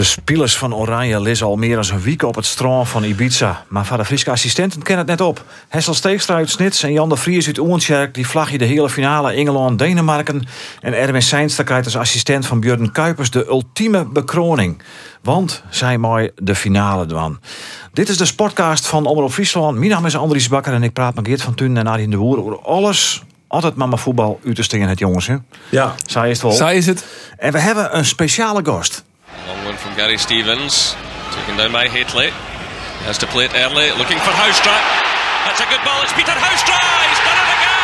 De spelers van Oranje liggen al meer dan een week op het strand van Ibiza. Maar van de Friese assistenten kennen het net op. Hessel Steegstra uit Snits en Jan de Vries uit Oensjerk... die vlagje de hele finale Engeland-Denemarken. En Erwin Seinstra krijgt als assistent van Björn Kuipers... de ultieme bekroning. Want zij mooi de finale doen. Dit is de sportcast van Omroep Friesland. Mijn naam is Andries Bakker en ik praat met Geert van Tun en Arjen de Woer... over alles, altijd mama voetbal, uit te stingen het jongens. Hè? Ja. Zij is het wel. Zij is het. En we hebben een speciale gast. Long one from Gary Stevens. Taken down by Hitley. He has to play it early. Looking for Houstra. That's a good ball. It's Peter Houstra. He's done it again.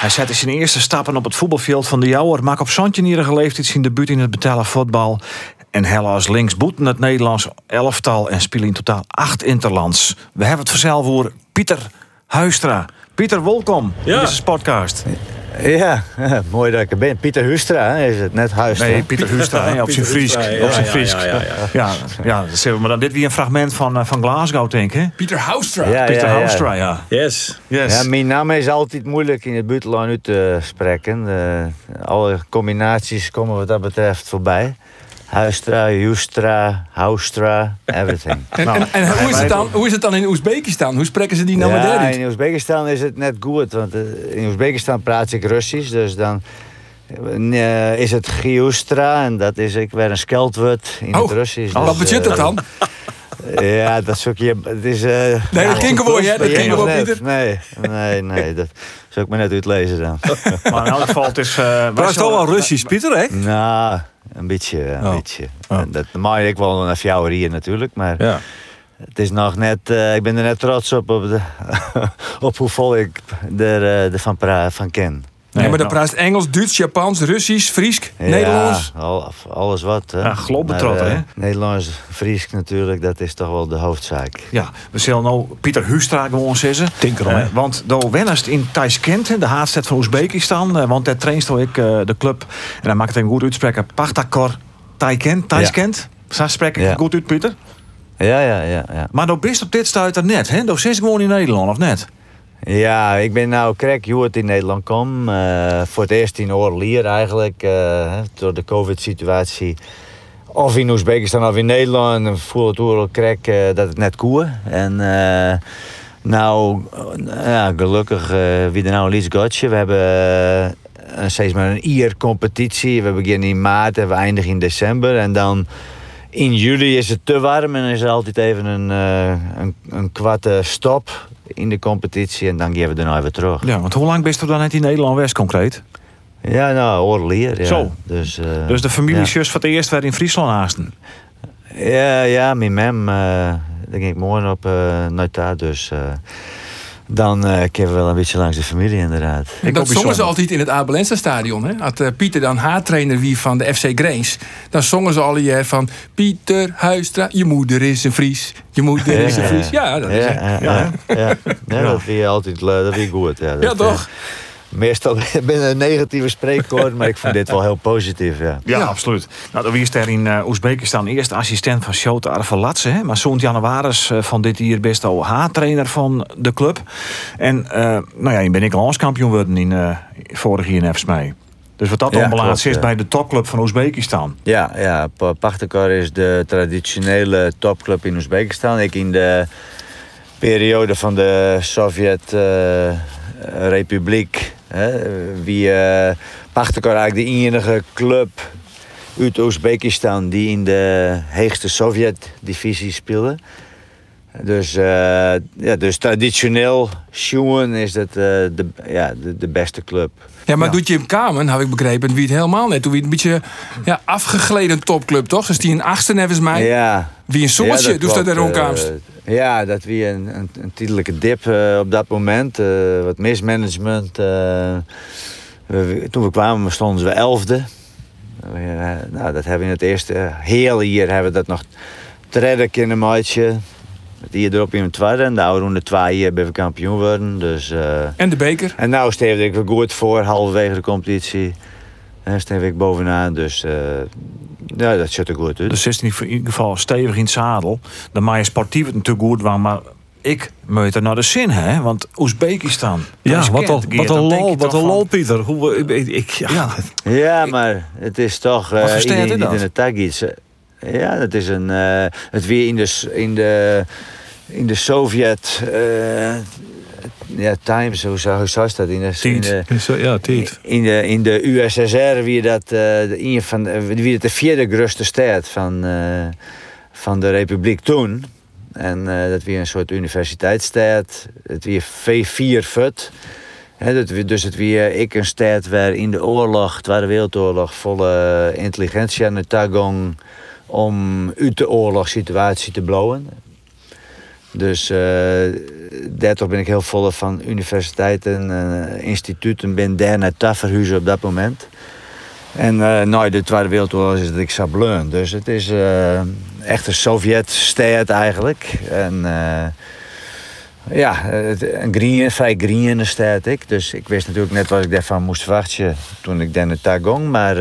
Hij zette zijn eerste stappen op het voetbalveld van de Jouwer. Maak op Santjenierige leeftijd zijn debuut in het betalen voetbal. En helle als linksboeten het Nederlands elftal. En spelen in totaal acht interlands. We hebben het vanzelf voor Pieter Huistra. Pieter, welkom Ja. in deze podcast. Ja, mooi dat ik er ben. Pieter Hustra hè, is het, net Huistra. Nee, Pieter Huistra, hè, op zijn Pieter Fries. Huistra, ja, Op zijn ja, Fries. ja, ja. Maar dan dit weer een fragment van, eh, van Glasgow, denk ik. hè? Pieter Houstra. Ja, Pieter ja, ja. Huistra, ja. Yes. Yes. Ja, mijn naam is altijd moeilijk in het buitenland uit te spreken. Eh, alle combinaties komen wat dat betreft voorbij. Huistra, Justra, Haustra, everything. En, Nou, en, en hoe, is het dan, hoe is het dan in Oezbekistan? Hoe spreken ze die nou ja, daar in Oezbekistan is het net goed. Want eh, in Oezbekistan praat ik Russisch. Dus dan eh, is het Giustra. En dat is ik weer een skeltwoord in Oh, het Russisch. Wat Dus, betekent dat eh, dan? Ja, dat zoek je. Het is, eh, Nee, dat ken gewoon, hè? Dat net. Pieter. Nee, nee, nee. Dat zou ik me net uitlezen dan. Maar in elk geval, het is... eh, Maar is toch wel Russisch, Pieter, hè? nou, een beetje. Een Oh. beetje. Oh. En Dat mag ik wel een hier natuurlijk. Maar Ja. het is nog net. eh, ik ben er net trots op. Op, de, op hoe vol ik er, eh, ervan pra- van ken. Nee, maar dan nou, praat Engels, Duits, Japans, Russisch, Friesk, Ja, Nederlands. al- alles wat. hè. Ja, Maar, eh, hè? Nederlands, Fries natuurlijk, dat is toch wel de hoofdzaak. Ja, we zullen nou Pieter Huistra gewoon zeggen. Tinkerom, hè? Eh, want door wennest in Tashkent, hè, de haatstad van Oezbekistan. eh, want daar trainst ik eh, de club. En dan maak ik het een goed uitspreken. Pachtakor Tashkent. Tashkent. Zo spreek ik Ja. goed uit, Pieter. Ja, ja, ja. ja. Maar door bist op dit stuit er net, hè? Door zit gewoon in Nederland, of net? Ja, ik ben nou hoe het in Nederland kwam. Eh, voor het eerst in Orlier eigenlijk. eh, door de covid-situatie. Of in Oezbekistan of in Nederland. En voel het oorlog krek eh, dat het net koe. En nou, ja, gelukkig wie er nou liefst gotje. We hebben steeds maar een IR-competitie. We beginnen in maart en we eindigen in december. En dan in juli is het te warm en is er altijd even een, een, een stop in de competitie. En dan geven we nou even terug. Ja, want hoe lang bist u dan net in Nederland West concreet? Ja, nou, Orlier. Ja. Zo. Dus, eh, Dus de familie ja. voor het eerst weer in Friesland haasten. Ja, ja, mijn mem. eh dan ging ik morgen op uh, naar daar. Dus dan eh kunnen we wel een beetje langs de familie inderdaad. Ik dat zongen ze altijd in het Abelense stadion. Hè? Had eh, Pieter dan haartrainer wie van de FC Greens. Dan zongen ze al jaar van... Pieter Huistra, je moeder is een Fries. Je moeder is een Fries. Ja, dat is ja, het. ja, ja, ja. Ja, dat vind je altijd leuk. Dat vind je goed. Ja, dat, Ja, toch? Meestal ben een negatieve spreekwoord, maar ik vond dit wel heel positief. Ja. Ja, Ja. absoluut. Nou, dan is er in eh, Oezbekistan eerst assistent van Shota Arvelatse. hè, Maar zo'n januaris eh, van dit hier best al H-trainer van de club. En eh, nou ja, je ben ik landskampioen geworden in eh vorig jaar in mij. Dus wat dat Ja, is bij de topclub van Oezbekistan. Ja, ja Pa- Pakhtakar is de traditionele topclub in Oezbekistan. Ik in de periode van de Sovjet-republiek. Wie uh, Pakhtakar eigenlijk de enige club uit Oezbekistan die in de heegste Sovjet-divisie speelde. Dus, eh, ja, dus traditioneel, Sjoen is dat eh, de, ja, de, de beste club. Ja, maar doet je hem Kamen, heb ik begrepen, wie het helemaal net. Toen wie het een beetje ja, afgegleden topclub, toch? Dus die een achtste nevens mij. Ja, Wie een soortje, Ja, doet dat er rondkomst. Eh, ja, dat wie een, een, een tijdelijke dip op dat moment. wat mismanagement. we- toen we kwamen stonden we elfde. Nou, dat hebben we in het eerste hele jaar hebben we dat nog te redden kunnen maatje. Het hier erop in het tweede. En de oude ronde twee hier ben we kampioen worden. Dus, eh, En de beker. en nou steef ik er goed voor, halverwege de competitie. En steef ik bovenaan. Dus eh, ja, dat ziet er goed uit. Dus is in ieder geval stevig in het zadel. Dan maak je sportief het natuurlijk goed, waar, maar ik moet er naar de zin, hè? Want Oezbekistan. Ja, is wat kent, een, wat een lol, je wat een lol, Pieter. Hoe, ik, ik, ja. Ja. Ja, maar het is toch eh ster iedereen die dat? in de tag iets. Ja, dat is een. eh, het weer in de, in de, in de Sovjet. eh, ja, Times, hoe zou, dat? In de, in de, Ja, tijd. in de, in de USSR wie dat, een van, wie het de vierde grootste stad van, eh, van de republiek toen. En dat weer een soort universiteitsstad. Het weer V4 fut. Hè, dat dus het weer ik een stad waar in de oorlog, Tweede Wereldoorlog, volle intelligentie aan de tagong om uit de oorlogssituatie te blowen. Dus eh daardoor ben ik heel vol van universiteiten, eh, instituten, ben daar naar te verhuizen op dat moment. En nou, de Tweede Wereldoorlog is het ik Sablon. Dus het is echt een Sovjet-staat eigenlijk. En ja, een green, vrij green staat ik. Dus ik wist natuurlijk net wat ik daarvan moest verwachten toen ik daar naar Tagong. Maar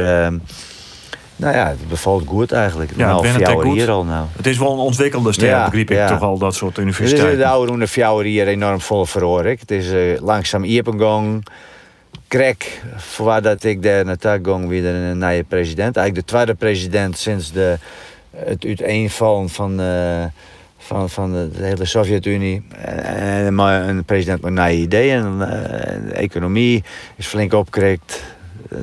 nou ja, het bevalt goed eigenlijk. Ja, jaar hier al nou. Het is wel een ontwikkelde stad, Ja, begreep ik ja. toch al, dat soort Dus universiteiten. de oude Roende hier enorm vol verhoor ik. Het is eh, langzaam iepengang. Krek, voordat dat ik daar naartoe ging, weer een nieuwe president. Eigenlijk de tweede president sinds de, het uiteenvallen van, eh, van, van de, hele Sovjet-Unie. En maar een president met nieuwe ideeën. En, eh, de economie is flink opgekrikt. Eh,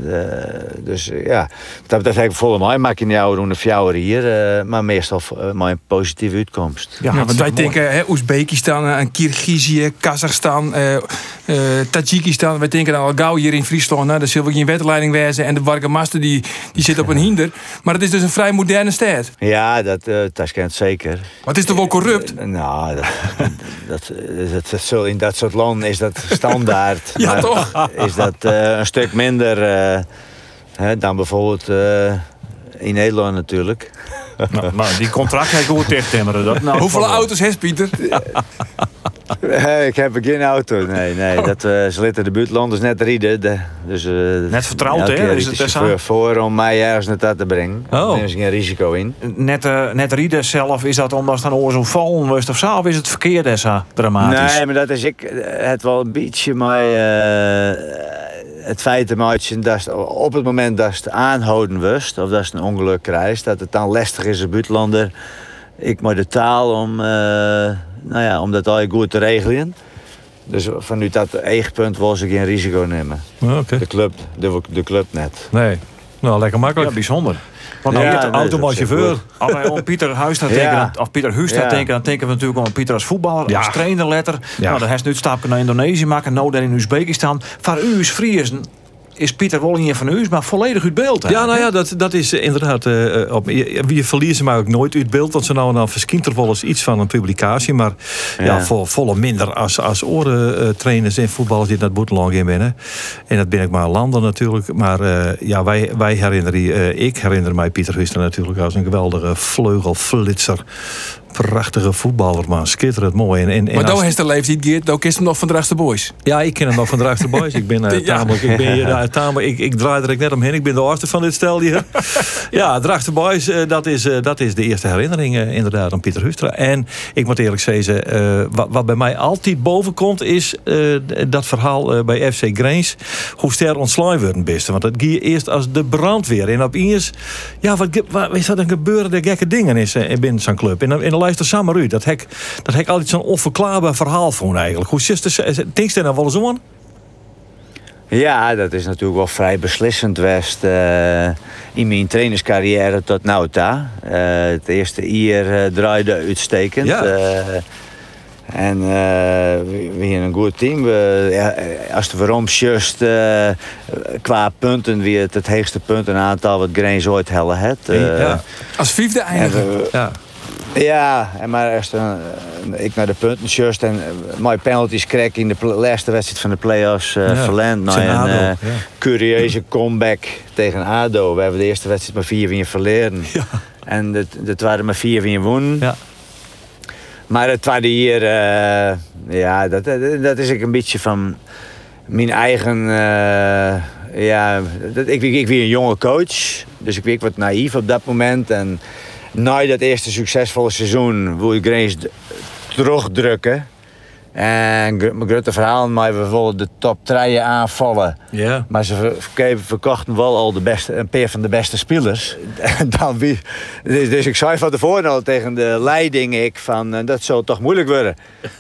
dus eh, ja, dat betreft heb ik volle mij. Maak je die oude Roende Fjouwer hier. eh, maar meestal uh, maar een positieve uitkomst. Ja, Ja, want wij denken hè, Oezbekistan, eh, Kirgizië, Kazachstan, eh, eh, Tajikistan. Wij denken dan al gauw hier in Friesland. Nou, daar zullen we geen wetleiding wezen. En de Wargemaster die, die zit op een hinder. Maar het is dus een vrij moderne stad. Ja, dat, eh Tashkent zeker. Maar het is toch wel corrupt? Nou, dat, dat, dat, dat zul- in dat soort landen is dat standaard. Ja, Maar toch? Is dat eh, een stuk minder hè, dan bijvoorbeeld eh, in Nederland natuurlijk. Nou, nou, die contract ga ik goed dichttimmeren. Dat, nou, Hoeveel auto's heeft Pieter? Eh, ik heb geen auto. Nee, nee. Dat, eh ze laten de buurtlanders net rijden. De, dus, eh, Net vertrouwd, hè? Is het chauffeur aan? voor om mij ergens naartoe te brengen. Oh. Daar ze geen risico in. Net, eh, net Rieder zelf, is dat omdat het dan oor zo'n vallen was of zo? Of is het verkeerd is dat dramatisch? Nee, maar dat is ik eh, het wel een beetje maar eh, het feit dat je op het moment dat je het aanhouden wist of dat je een ongeluk krijgt, dat het dan lastig is als buitenlander. Ik maar de taal om, eh, nou ja, om dat al goed te regelen. Dus vanuit dat eigen wil ze geen risico nemen. Ja, Oké. De club, de, de club net. Nee. Nou, lekker Ja, makkelijk. bijzonder. Want Ja, zich chauffeur. als wij om Pieter Huistra Ja. denken, of Pieter Huistra Ja. denken, dan denken we natuurlijk aan Pieter als voetballer, Ja. als trainer letter. Ja. Nou, dan heeft nu het stapje naar Indonesië maken, nou daar in Oezbekistan. Voor u is Friesen, is Pieter een van u, maar volledig uit beeld. Ja, nou ja, dat, dat is eh, inderdaad. eh, eh, op, je, je verliest ze maar ook nooit uit beeld. Want ze nou en dan verschijnt er wel eens iets van een publicatie. Maar ja, Ja. vol, volle minder als, als orentrainers en voetballers die naar het boetenland in binnen. En dat ben ik maar landen natuurlijk. Maar eh, ja, wij, wij herinneren, eh, ik herinner mij Pieter Huster natuurlijk als een geweldige vleugelflitser. Prachtige voetballer, man. Schitterend mooi. En, en, en Maar als- daar heeft de leeftijd, Geert. Daar kist hem nog van de Boys. ja, ik ken hem nog van de Boys. Ik ben Ja. tamelijk, ik ben hier eh, tamelijk, ik, ik draai er net omheen. Ik ben de oudste van dit stel hier. ja, de Ruister Boys, eh, dat, is, dat is de eerste herinnering inderdaad aan Pieter Hustra. En ik moet eerlijk zeggen, wat, wat bij mij altijd boven komt, is dat verhaal bij FC Grains. Hoe ster ontslaan worden beste. Want dat ging eerst als de brandweer. En opeens, ja, wat, wat is dat een gebeuren de gekke dingen is binnen zo'n club. En dan en dan luister samen. Dat hek, dat hek altijd zo'n onverklaarbaar verhaal van eigenlijk. Hoe zit het? Denk je daar nou wel eens aan? Ja, dat is natuurlijk wel vrij beslissend geweest eh, in mijn trainerscarrière tot nu toe. Eh, het eerste jaar eh, draaide uitstekend. Ja. En we, we hebben een goed team. We, ja, als het waarom just qua punten weer het, het hoogste puntenaantal wat Grains ooit helle. Eh, Ja. Als vijfde en eindigen. Ja. Ja, en maar als dan, eh, ik naar de punten just en uh, mijn penalties kreeg in de laatste wedstrijd van de play-offs eh Ja, verlend. naar een eh, ja. curieuze comeback tegen ADO. We hebben de eerste wedstrijd maar 4-4 verleden. Ja. En de, de tweede maar 4-4 wonnen. Ja. Maar het tweede hier, eh, ja, dat, dat, dat is ik een beetje van mijn eigen. eh, ja, dat, ik, ik, ik weer een jonge coach, dus ik werd wat naïef op dat moment. En na dat eerste succesvolle seizoen wil ik eens terugdrukken. En grote verhaal, maar we willen de top 3 aanvallen. Ja. Maar ze verkochten wel al de beste, een paar van de beste spelers. Dan wie, dus, dus ik zei van tevoren al tegen de leiding ik van eh, dat zal toch moeilijk worden.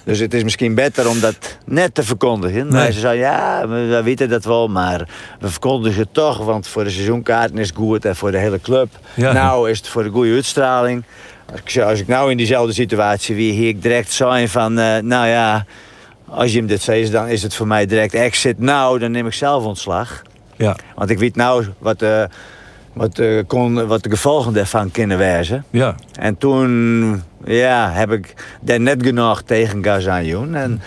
Dus het is misschien beter om dat net te verkondigen. Maar ze zei ja, we, we weten dat wel, maar we verkondigen het toch. Want voor de seizoenkaarten is het goed en voor de hele club. Ja. Nou is het voor de goede uitstraling. Als ik, als ik nou in diezelfde situatie wie hier ik direct zijn van, eh, nou ja, als je hem dit zegt, dan is het voor mij direct exit. Nou, dan neem ik zelf ontslag. Ja. Want ik weet nou wat, eh, wat, eh, kon, wat de gevolgen daarvan kunnen wezen. Ja. En toen ja, heb ik daar net genoeg tegen Gazanjoen. En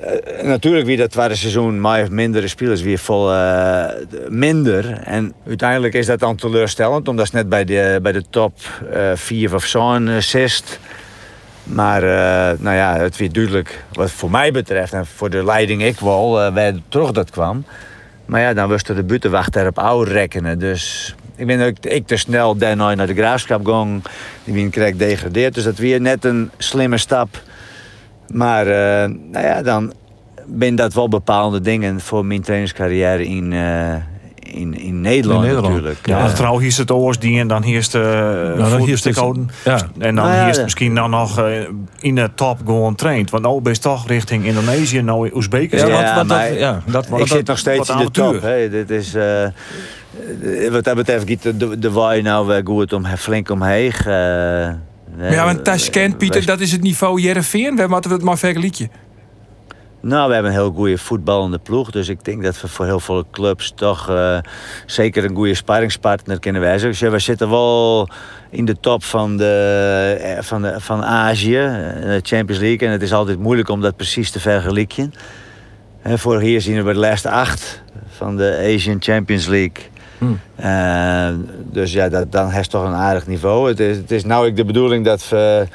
eh, natuurlijk wie dat tweede seizoen maar mindere spelers weer vol eh, minder. En uiteindelijk is dat dan teleurstellend, omdat ze net bij de, bij de top eh, vier of zo'n zist. Maar eh, nou ja, het weer duidelijk wat voor mij betreft en voor de leiding ik wel, eh waar terug dat kwam. Maar ja, dan was er de buitenwacht erop oude rekenen. Dus ik ben ook ik te snel daarna naar de graafschap gegaan. Die wien kreeg degradeerd. Dus dat weer net een slimme stap. Maar eh, nou ja, dan ben dat wel bepaalde dingen voor mijn trainingscarrière in, eh, in, in Nederland, In Nederland, natuurlijk. Ja, als trouw hier is het oorsdien en dan hier is de uh, hier is het- houden. ja. En dan Nou ja, hier is misschien dan nog eh, in de top gewoon traint. Want nou ben je toch richting Indonesië, nou Oezbekistan. Ja, Ja, want, want maar dat, ja, dat, ik zit nog steeds in de top. Dit is, eh, eh, wat dat betreft giet de, de, de waai nou weer goed om, flink omheen. Eh, Maar ja, want Tashkent, Pieter, dat is het niveau Jereveen. We moeten het maar vergelijken. Nou, we hebben een heel goede voetballende ploeg. Dus ik denk dat we voor heel veel clubs toch eh, zeker een goede sparringspartner kunnen wijzen. Dus ja, we zitten wel in de top van, de, eh, van, de, van Azië, eh, de Champions League. En het is altijd moeilijk om dat precies te vergelijken. Vorig jaar zien we bij de laatste acht van de Asian Champions League. Hmm. Eh, dus ja, dat, dan heeft toch een aardig niveau. Het is, het is nou ook de bedoeling dat we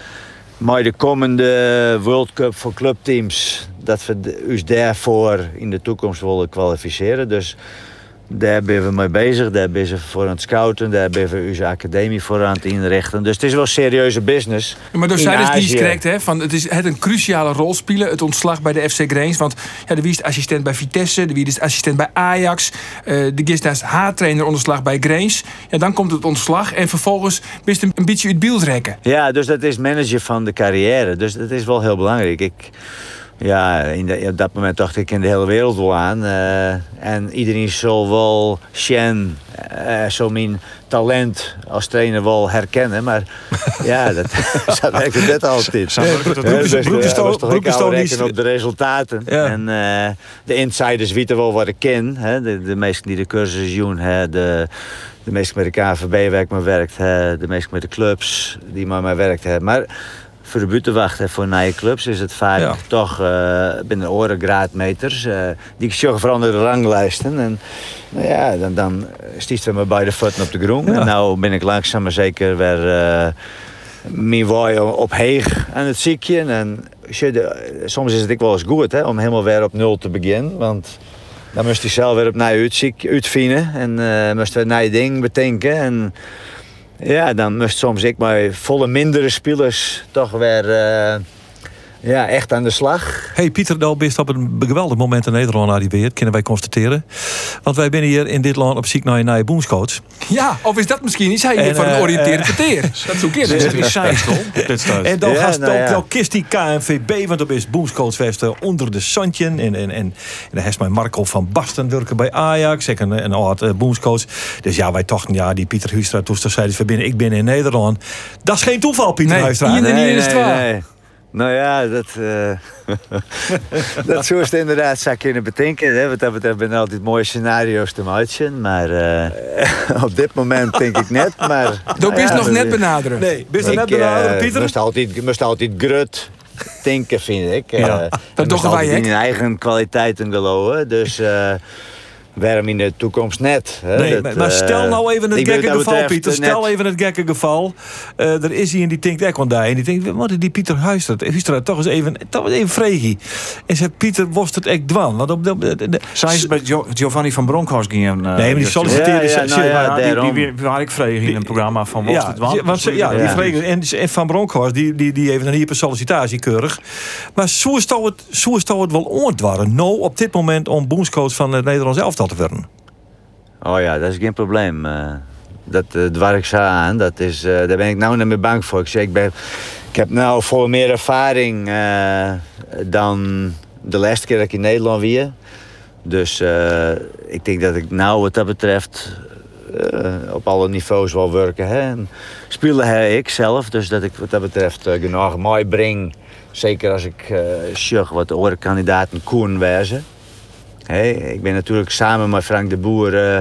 de komende World Cup voor clubteams, dat we ons daarvoor in de toekomst willen kwalificeren. Dus daar ben we mee bezig, daar ben we voor aan het scouten, daar ben we onze academie voor aan het inrichten. Dus het is wel serieuze business. Maar door zijn dus die correct, hè? Van, het is het een cruciale rol spelen, het ontslag bij de FC Grains. Want ja, de wie is assistent bij Vitesse, de wie is assistent bij Ajax, eh, de gist is H-trainer onderslag bij Grains. Ja, dan komt het ontslag en vervolgens wist hem een beetje uit beeld rekken. Ja, dus dat is manager van de carrière. Dus dat is wel heel belangrijk. Ik, ja, in de- op dat moment dacht ik in de hele wereld wel aan. eh, en iedereen zal wel Shen, eh zo mijn talent als trainer wel herkennen. Maar ja, dat, zo werkt het net altijd. Zo werkt het ook. Ja, Broek is- op de resultaten. Ja. En eh, de insiders weten wel wat ik ken. Hè? De, de meesten die de cursussen doen, hè? de, de meesten met de KVB waar ik mee werkt, hè? de meesten met de clubs die maar mee werkt. Maar voor de buitenwacht en voor nieuwe clubs is het vaak Ja. toch eh, binnen oren graadmeters. eh die zorgen voor andere ranglijsten. En nou ja, dan, dan stiest we me bij de voeten op de groen. Ja. En nou ben ik langzaam maar zeker weer eh mijn waai op heeg aan het ziekje. En soms is het ook wel eens goed hè, om helemaal weer op nul te beginnen. Want dan moest hij zelf weer op nieuw uitziek, uitvinden. En eh moest weer nieuwe dingen bedenken. En ja, dan moest soms ik maar volle mindere spelers toch weer eh, ja, echt aan de slag. Hey Pieter, nou bent op een geweldig moment in Nederland arriveerd, kunnen wij constateren. Want wij zijn hier in dit land op ziek naar een nieuwe boomscoach. Ja, of is dat misschien niet? Hij hier En, van een eh, oriënterend verteer. Dat zoek ik. Dit is staat. En dan gaat nou wel kist die KNVB, want dan is boomscoach eh, onder de Santje. En, en, en, en dan heeft mijn Marco van Basten werken bij Ajax, ik een, een oud uh, boomscoach. Dus ja, wij dachten, ja, die Pieter Huistra, toen zei hij van binnen, ik ben in Nederland. Dat is geen toeval, Pieter Nee, Huistra. hier- Nee, nee, waar. Nou ja, dat, eh dat zou het inderdaad zou kunnen bedenken. Hè. Wat dat betreft ben er altijd mooie scenario's te maken. Maar eh, op dit moment denk ik net. Maar, Dat is ja, nog net benaderen. Nee, bist er net benaderen, eh, Pieter? moest altijd, moest altijd grut denken, vind ik. Ja, Eh, dat moest wij, hè? in je eigen kwaliteiten geloven. Dus eh, waarom in de toekomst net? Hè? Nee, Dat, maar, maar stel eh, nou even het gekke geval, betreft, Pieter. Stel net- even het gekke geval. Eh, er is iemand die denkt echt aan die. En die denkt, wat is die Pieter Huistert? Huistert, toch eens even, toch eens even vregie. En zegt, Pieter, was het echt dwan? Want op de, de, de- Zijn ze bij Jo- Giovanni van Bronckhorst gingen? eh, Nee, maar die solliciteerde... Ja, ja, ze- nou ja, Ja, die, die, waar ik vreeg in een programma van was ja, het want, want ze, ja, die Ja. vregen- en, en Van Bronckhorst, die, die, die heeft een hyper sollicitatie keurig. Maar zo is toch het, zo is toch het wel oortwaren. Nou, op dit moment om boomscoach van het Nederlands elftal Oh ja, dat is geen probleem. eh. dat uh, dwar ik ze aan. Dat is, eh, daar ben ik nou niet meer bang voor. Ik, zeg, ik, ben, ik heb nou veel meer ervaring eh, dan de laatste keer dat ik in Nederland weer. Dus ik denk dat ik nou wat dat betreft op alle niveaus wil werken. Hè. En speelde hij ik zelf, dus dat ik wat dat betreft genoeg mooi breng. Zeker als ik zag wat de kandidaten koen wezen. Hey, ik ben natuurlijk samen met Frank de Boer uh,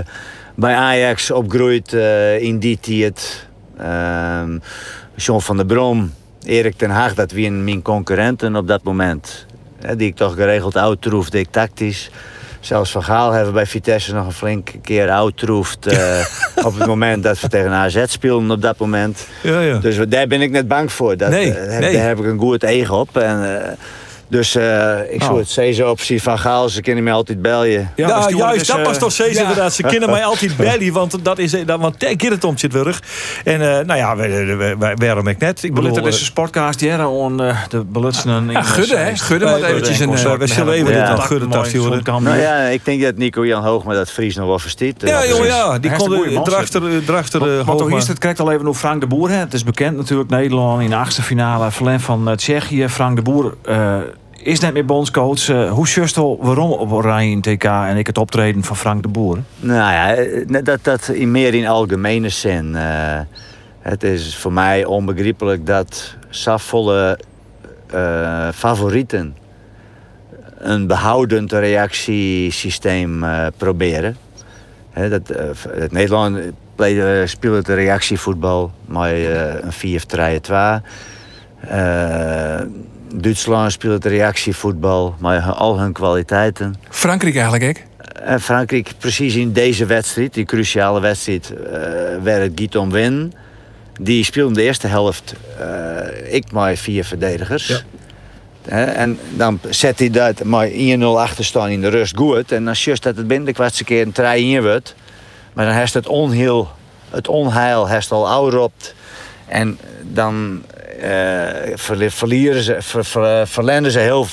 bij Ajax opgegroeid uh, in die tijd. Uh, John van der Brom, Erik ten Haag, dat waren mijn concurrenten op dat moment. Die ik toch geregeld uittroefde, ik tactisch. Zelfs Van Gaal hebben bij Vitesse nog een flinke keer uittroefd. Uh, op het moment dat we tegen AZ speelden op dat moment. Ja, ja. Dus daar ben ik net bang voor. Dat, Nee, nee. Daar heb ik een goed eigen op. En, dus uh, ik zou Oh. het deze optie van Gaal, ze kunnen mij altijd bellen. Ja, Ja, juist, dus, dat was eh, toch steeds ja. inderdaad. Ze kennen mij altijd belly, want dat is dat, want daar keer het om zit terug. En eh, nou ja, waarom ik net? Ik Bedoel, dit is een sportcast er on uh, de belutsenen. Ja, Gudde, hè? Gudde moet eventjes een... eh, we zullen even dit aan Gudde hoor. Nou ja, ik denk dat Nico Jan Hoogma dat Fries nog wel verstiet. ja, is- ja, die kon drachter, eh, drachter eh, Want toch is het krijgt al even hoe Frank de Boer. Hè. Het is bekend natuurlijk Nederland in de achtste finale verlen van eh, Tsjechië. Frank de Boer eh, is net meer bondscoach. Eh, hoe justel waarom op Oranje TK en ik het optreden van Frank de Boer? Nou ja, eh, dat, dat in meer in algemene zin. eh, het is voor mij onbegrijpelijk dat safvolle eh, favorieten een behoudend reactiesysteem proberen. Dat, Nederland speelt het reactievoetbal eh, een 4-3-2. Eh, Duitsland speelt het reactievoetbal met al hun kwaliteiten. Frankrijk eigenlijk, hè? En Frankrijk precies in deze wedstrijd, die cruciale wedstrijd, uh, waar het gaat om winnen. Die speelde de eerste helft, uh, ik maar vier verdedigers. Ja. Hè, en dan zet hij dat maar 1-0 achterstaan in de rust goed. En dan just dat het binnen de kwartse keer een 3 wordt. Maar dan heeft het onheil, het onheil heeft al ouropt. En dan uh, ze, ver, ver, verlenden ze heel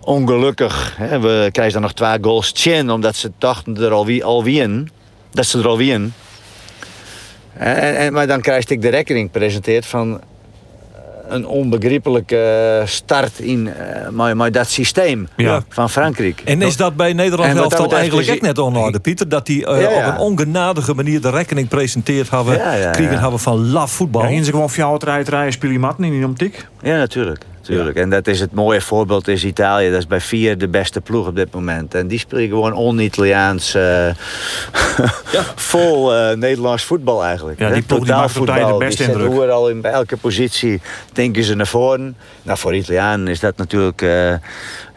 ongelukkig. Hè. We krijgen dan nog twee goals chin, omdat ze dachten er al wie al wien. Dat ze er al wien. En, en, maar dan krijg ik de rekening gepresenteerd van een onbegrijpelijke start in uh, maar, maar dat systeem Ja. van Frankrijk. En is dat bij Nederland elftal eigenlijk ook net onorde, Pieter? Dat die uh, Ja, ja. op een ongenadige manier de rekening presenteerd hebben, Ja, ja, kriegen ja. hebben van laf voetbal. Ja, hier ze gewoon voor jou het rijden, rijden, speel je matten in die optiek. Ja, natuurlijk. Natuurlijk. En dat is het mooie voorbeeld is Italië. Dat is bij vier de beste ploeg op dit moment. En die spelen gewoon on-Italiaans, eh, vol eh, Nederlands voetbal eigenlijk. Ja, die ploeg die maakt tijd de beste indruk. overal in bij elke positie denken ze naar voren. Nou, voor Italianen is dat natuurlijk eh,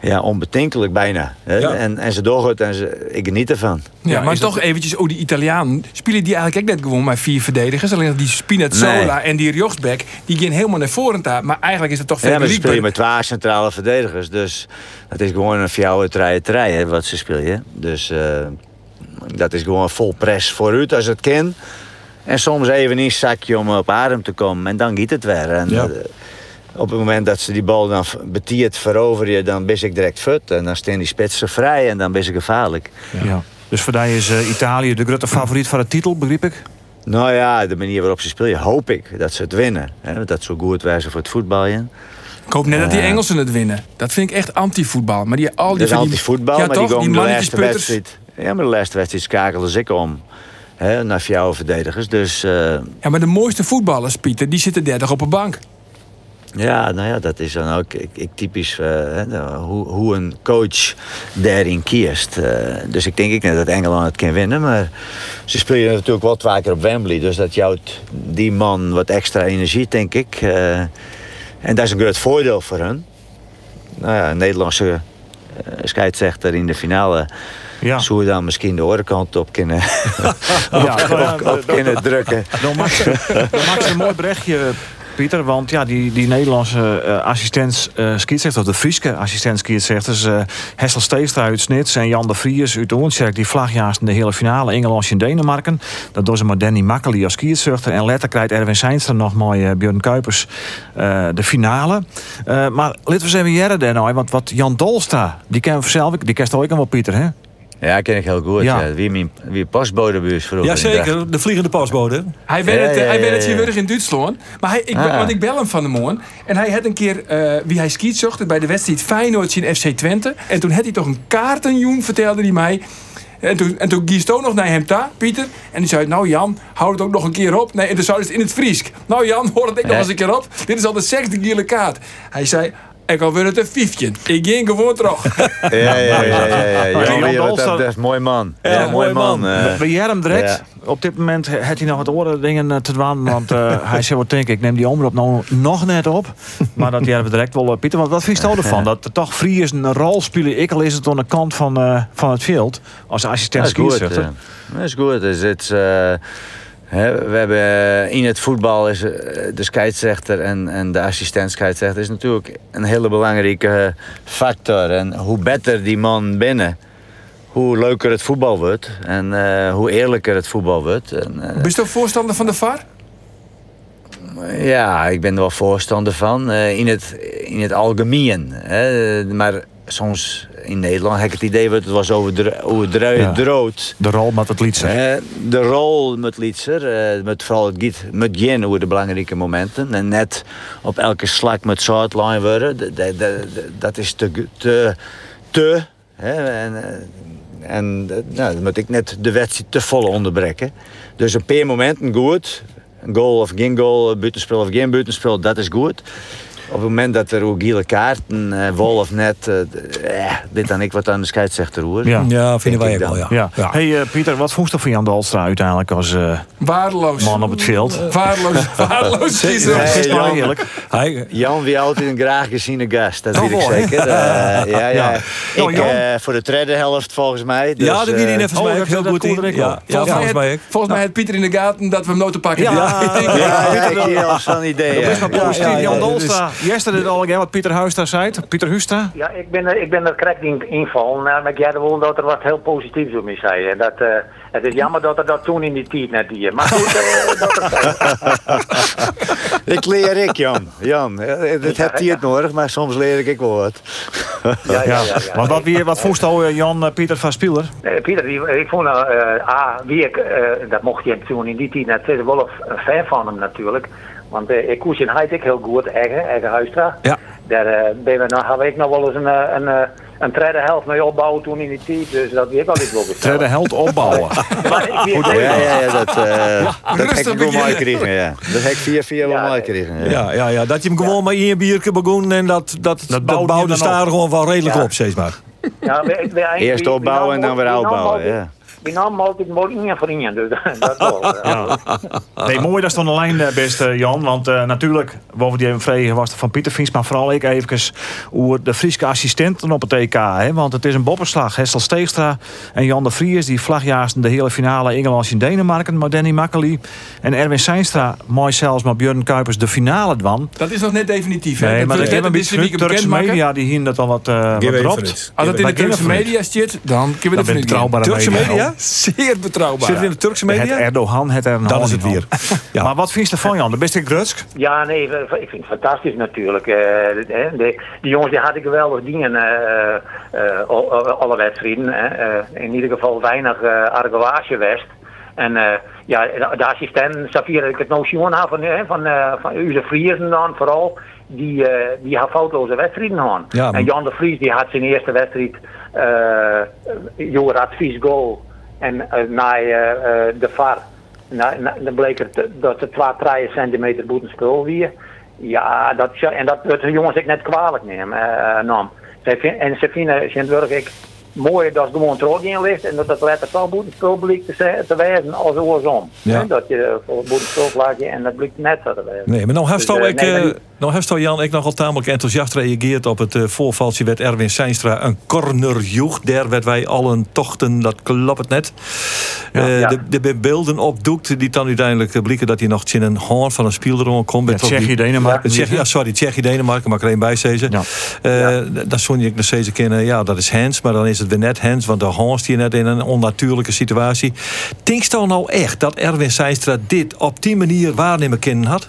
ja, onbetenkelijk bijna. Hè. Ja. En, en ze doorgaan en ze, ik geniet ervan. Ja, Ja, maar dat- toch eventjes, oh die Italiaan, spelen die eigenlijk ook net gewoon maar vier verdedigers? Alleen dat die Spinazzola Nee. en die Rjochsbeck, die gaan helemaal naar voren daar. Maar eigenlijk is het toch Ja, maar ze spelen met twee centrale verdedigers. Dus dat is gewoon een fjouwe treien wat ze spelen. Dus eh, dat is gewoon vol press vooruit als het kan. En soms even een zakje om op adem te komen. En dan giet het weer. En, Ja. Eh, op het moment dat ze die bal dan betiert veroveren, dan ben ik direct fut. En dan staan die spitsen vrij en dan ben ik gevaarlijk. Ja. Dus voor die is eh, Italië de grote favoriet voor de titel, begreep ik? Nou ja, de manier waarop ze spelen, hoop ik dat ze het winnen. Hè, dat zo goed wijzen voor het voetballen. Ik hoop net dat die Engelsen het winnen. Dat vind ik echt anti-voetbal. Maar die, al die Dat is van die- anti-voetbal, ja, maar toch? die de laatste wedstrijd. Ja, maar de laatste wedstrijd schakelen ze ik om. Hè, naar jouw verdedigers. Dus eh, Ja, maar de mooiste voetballers, Pieter, die zitten 30 op een bank. Ja, nou ja, dat is dan ook ik, ik typisch eh, hè, hoe, hoe een coach daarin kiest. Eh, dus ik denk ik net dat Engeland het kan winnen. Maar ze spelen natuurlijk wel twee keer op Wembley. Dus dat jouwt die man wat extra energie, denk ik. Eh, en dat is een groot voordeel voor hen. Nou ja, een Nederlandse scheidsrechter in de finale Ja. Zou je dan misschien de orenkant op kunnen, Ja, ja, op, op kunnen drukken. Dan maak je, dan maak je een mooi berichtje, Pieter. Want ja, die, die Nederlandse eh, assistent uh, of de Frieske assistent scheidsrechters... eh Hessel Steestra uit Snits en Jan de Vries uit Oornkerk... die vlagjaars in de hele finale Engeland en Denemarken. Dat doen ze met Danny Makkely als scheidsrechter. En later krijgt Erwin Seinstra nog mooi uh, Björn Kuipers uh, de finale. Uh, maar laten we eens even jaren nou, want wat Jan Dolstra, die ken zelf, die kent ook wel Pieter, hè? Ja, ken ik heel goed. Ja. Ja. Wie mijn wie ons vroeger. Jazeker, de vliegende pasbode. Hij werd Ja, het, ja, hij werd het ja, hier weer in Duitsland. Maar hij, ik, Ah. want ik bel hem van de morgen. En hij had een keer, eh, wie hij skiet zocht bij de wedstrijd Feyenoord in FC Twente. En toen had hij toch een kaartenjoen, vertelde hij mij. En toen, en toen ook nog naar hem daar, Pieter. En die zei, nou Jan, hou het ook nog een keer op. Nee, en toen zei het in het Friesk. Nou Jan, hoor het ik nog Ja. eens een keer op. Dit is al de zesde gele kaart. Hij zei, ik al weer het een fiefje. Ik ging gewoon terug. Ja, ja, ja. ja, ja. Dat, is mooi man. Ja, Ja, mooi mooi man. eh. Bij Jerm direct. Op dit moment heeft hij nog wat oren dingen eh, te doen. Want eh, hij zei wat denk ik, neem die omroep nou nog net op. Maar dat Jerm direct wel. Pieter, wat, wat vind je nou ervan? Dat er toch Friers een rol spelen. Ik al is het aan de kant van, eh, van het veld. Als assistent Dat is goed. Dat is goed. Dus het, we hebben eh, in het voetbal is eh, de scheidsrechter en, en de assistent scheidsrechter is natuurlijk een hele belangrijke eh, factor. En hoe beter die man binnen, hoe leuker het voetbal wordt en hoe eerlijker het voetbal wordt. En, eh, Ben je toch voorstander van de VAR? Ja, ik ben er wel voorstander van. in, het, in het algemeen. Hè. Maar soms in Nederland heb ik het idee dat het was overdreven. De rol met het lied. Eh, de rol met Lietser, eh, met vooral het giet met Jen over de belangrijke momenten. En net op elke slag met Zuidlijn worden. Dat- is te. te, te hè, en eh, en nou, dan moet ik net de wedstrijd te volle onderbreken. Dus een paar momenten goed. Een goal of geen goal, buitenspel of geen buitenspel, dat is goed. Op het moment dat er ook gele kaarten, eh, wol of net, eh, eh, dit dan ik wat aan de scheidsrechter hoor. Ja. Ja, vinden wij ook ik wel, dan. ja. Ja. Hey eh, Pieter, wat vond je van Jan Dalstra uiteindelijk als eh, Waardeloos. man op het veld? Waardeloos. Waardeloos. Nee. Is maar Jan. eerlijk. Hij, Jan, wie altijd een graag geziene gast, dat Oh, weet ik mooi. zeker. Eh, ja, ja. Ja. Ik, Nou, eh, voor de tweede helft volgens mij. Dus, ja, de wie die eh, net oh, mij dat- heel dat goed in. ik wel. Ja, ja, Volgens, volgens mij het, ook. volgens mij het Pieter in de gaten dat we hem nooit te pakken Ja, hebben. ja, Ja, ja, ik hier al zo'n idee. Dat ja. is maar Ja, positief. ja, ja, Jan ja, Yesterday al again wat Pieter Huistra zei. Pieter Husta. Ja, ik ben er, ik ben er correct in inval. Maar jij wil dat er wat heel positiefs op me zei. En dat, eh, het is jammer dat er dat toen in die tijd net die. Maar goed, eh, dat Ik leer ik, Jan. Jan, dat heb je het nodig, maar soms leer ik wel wat. ja, ja, ja. Want wat, wie, wat vond je eh, Jan Pieter van Spieler? Eh, Pieter, ik vond, nou, eh A, wie ik, dat mocht je toen in die tijd net wel een fan van hem natuurlijk. Want eh, ik koers in Heid ik heel goed, eigen, eigen Huistra. Ja. Daar eh, ben we, nou, hebben ik nog wel eens een, eh, een, eh, een tweede helft mee opbouwen toen in die tijd. Dus dat weet ik wel iets wel Tweede held opbouwen. Maar ik weet Ja, ja, ja, dat, eh dat heb ik wel mooi gekregen, ja. Dat heb ik vier, vier wel Ja, mooi gekregen. Ja. Ja, ja, ja, dat je hem gewoon maar in je bierke begon en dat, dat, dat, bouwde je bouwde er gewoon wel redelijk Ja. op, steeds maar. Ja, we- we- Eerst we- opbouwen en dan weer uitbouwen, altijd- ja. We namen altijd maar één dus dat wel. Ja. Nee, mooi dat is dan de lijn, eh, beste Jan. Want eh, natuurlijk, boven die even vregen was het van Pieter Vries. Maar vooral ik even hoe de Friese assistenten op het EK. Hè? Want het is een bopperslag. Hessel Steegstra en Jan de Vries. Die vlagjaarsten de hele finale Engeland in Denemarken. Maar Danny Makkely en Erwin Seinstra. Mooi zelfs maar Björn Kuipers de finale dwan. Dat is nog net definitief. hè? Nee, dat maar ik heb een beetje Turkse media die hier dat al wat, eh wat even dropt. het. Als het in de Turkse niet. media zit, dan kunnen we Dat de ben betrouwbare Turkse media. Zeer betrouwbaar. Zit het in de Turkse Het media? Erdogan, het Erdogan. Dan is het weer. Ja. Maar wat vind je ervan, Jan? De beste Grutsk? Ja, nee, ik vind het fantastisch natuurlijk. Eh, de, de- die jongens die hadden geweldig dingen, eh, eh, al- alle wedstrijden. hè. Eh, in ieder geval weinig uh, argelage west. En eh, ja, de assistent, Safir, ik het nou zien had van, eh, van, eh, van onze Friesen dan vooral, die, eh die had foutloze wedstrijden gehad. Ja, en Jan de Vries die had zijn eerste wedstrijd, uh, Joer goal. En eh, na eh, eh, de VAR, na, na- dan bleek het dat het 2 centimeter boetenspul weer. Ja, dat, en dat, dat de jongens ik net kwalijk neem, nam. Vind, en ze vinden, Sint-Wurg, ik, mooi dat het gewoon terug ligt en dat het letter toch het publiek te, te wijzen als oorsom. Ja. Dat je voor het je en dat blijkt net zo te wijzen. Nee, maar nou heeft Dus, al eh, ik, nee, maar eh, nou heeft al Jan ik nogal tamelijk enthousiast reageerd op het eh, voorvaltje werd Erwin Seinstra een corner joeg. Daar werd wij allen tochten, dat klopt het net. Eh, Ja. de, de be- beelden opdoekt die dan uiteindelijk eh, blikken dat hij nog in een hoorn van een speelderon komt. Ja, Met ook die- Tsjechië, Denemarken. Tsjechië, ja, sorry, Tsjechië, Denemarken, mag ik er één bij. Ja. Eh, Dat zou ik nog steeds kennen, ja, dat is Hens, maar dan is het weer net Hens, want de Hans die net in een onnatuurlijke situatie. Denkst je nou echt dat Erwin Seinstra dit op die manier waarnemen kunnen had?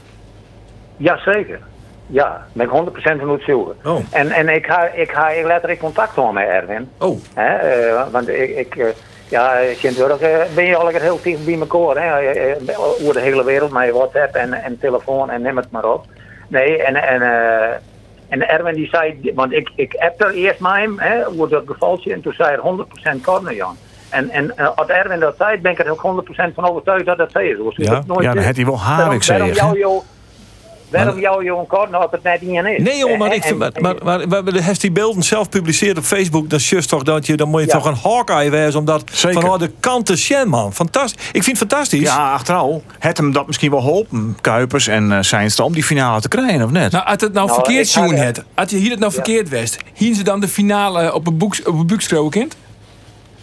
Jazeker. Ja, ben ik 100% van het zoeken. Oh. En, en ik ga, ik ga ik letterlijk contact houden met Erwin. Oh. Hè, eh, want ik, ik eh, ja, Sint-Burg eh, ben je al heel dicht bij elkaar. Hè? Eh, Over de hele wereld, met WhatsApp en, en telefoon en neem het maar op. Nee, en, en, en Erwin die zei, want ik, ik heb er eerst met hem hè, over dat gevaltje en toen zei hij 100% corner, Jan. En, en eh, als Erwin dat zei, ben ik er ook 100% van overtuigd dat dat zei. Dus Ja. dat nooit Ja, dan is. had hij wel waarom zeggen. Waarom jou, corner als het net niet is? Nee jongen, maar, En- ik, maar, maar, maar, heeft die beelden zelf publiceerd op Facebook. Dan just toch dat je, dan moet je Ja. toch een Hawkeye wezen omdat Zeker. van de kanten sjen man. Fantastisch. Ik vind het fantastisch. Ja, achteraf. Het hem dat misschien wel geholpen, Kuipers en uh, Seinstra, om die finale te krijgen, of net? Nou, als het nou, Nou, verkeerd zien had, als je hier het nou verkeerd west, hien ze dan de finale op een boek op een kind?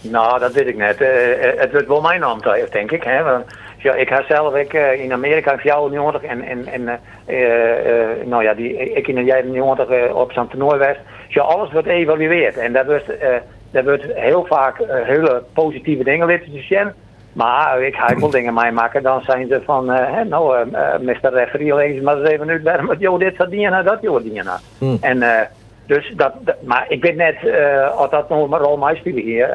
Nou, dat weet ik net. Eh, eh, het wordt wel mijn aandrijf, denk ik. Hè? Want, ja, ik ga zelf ik, eh, in Amerika 94 en, en, en eh, nou ja, die, ik in de jaren 90 eh, op zo'n toernooi was. Ja, alles wordt geëvalueerd. En daar wordt, daar wordt heel vaak hele positieve dingen laten zien. Maar ik ga wel dingen meemaken, dan zijn ze van, hè, nou, eh, Mr. Referee, leg eens maar eens even uit waarom joh, dit soort dingen, dat joh, dingen. En eh, dus dat, dat- maar ik weet net, of dat nog een rol mij spelen hier,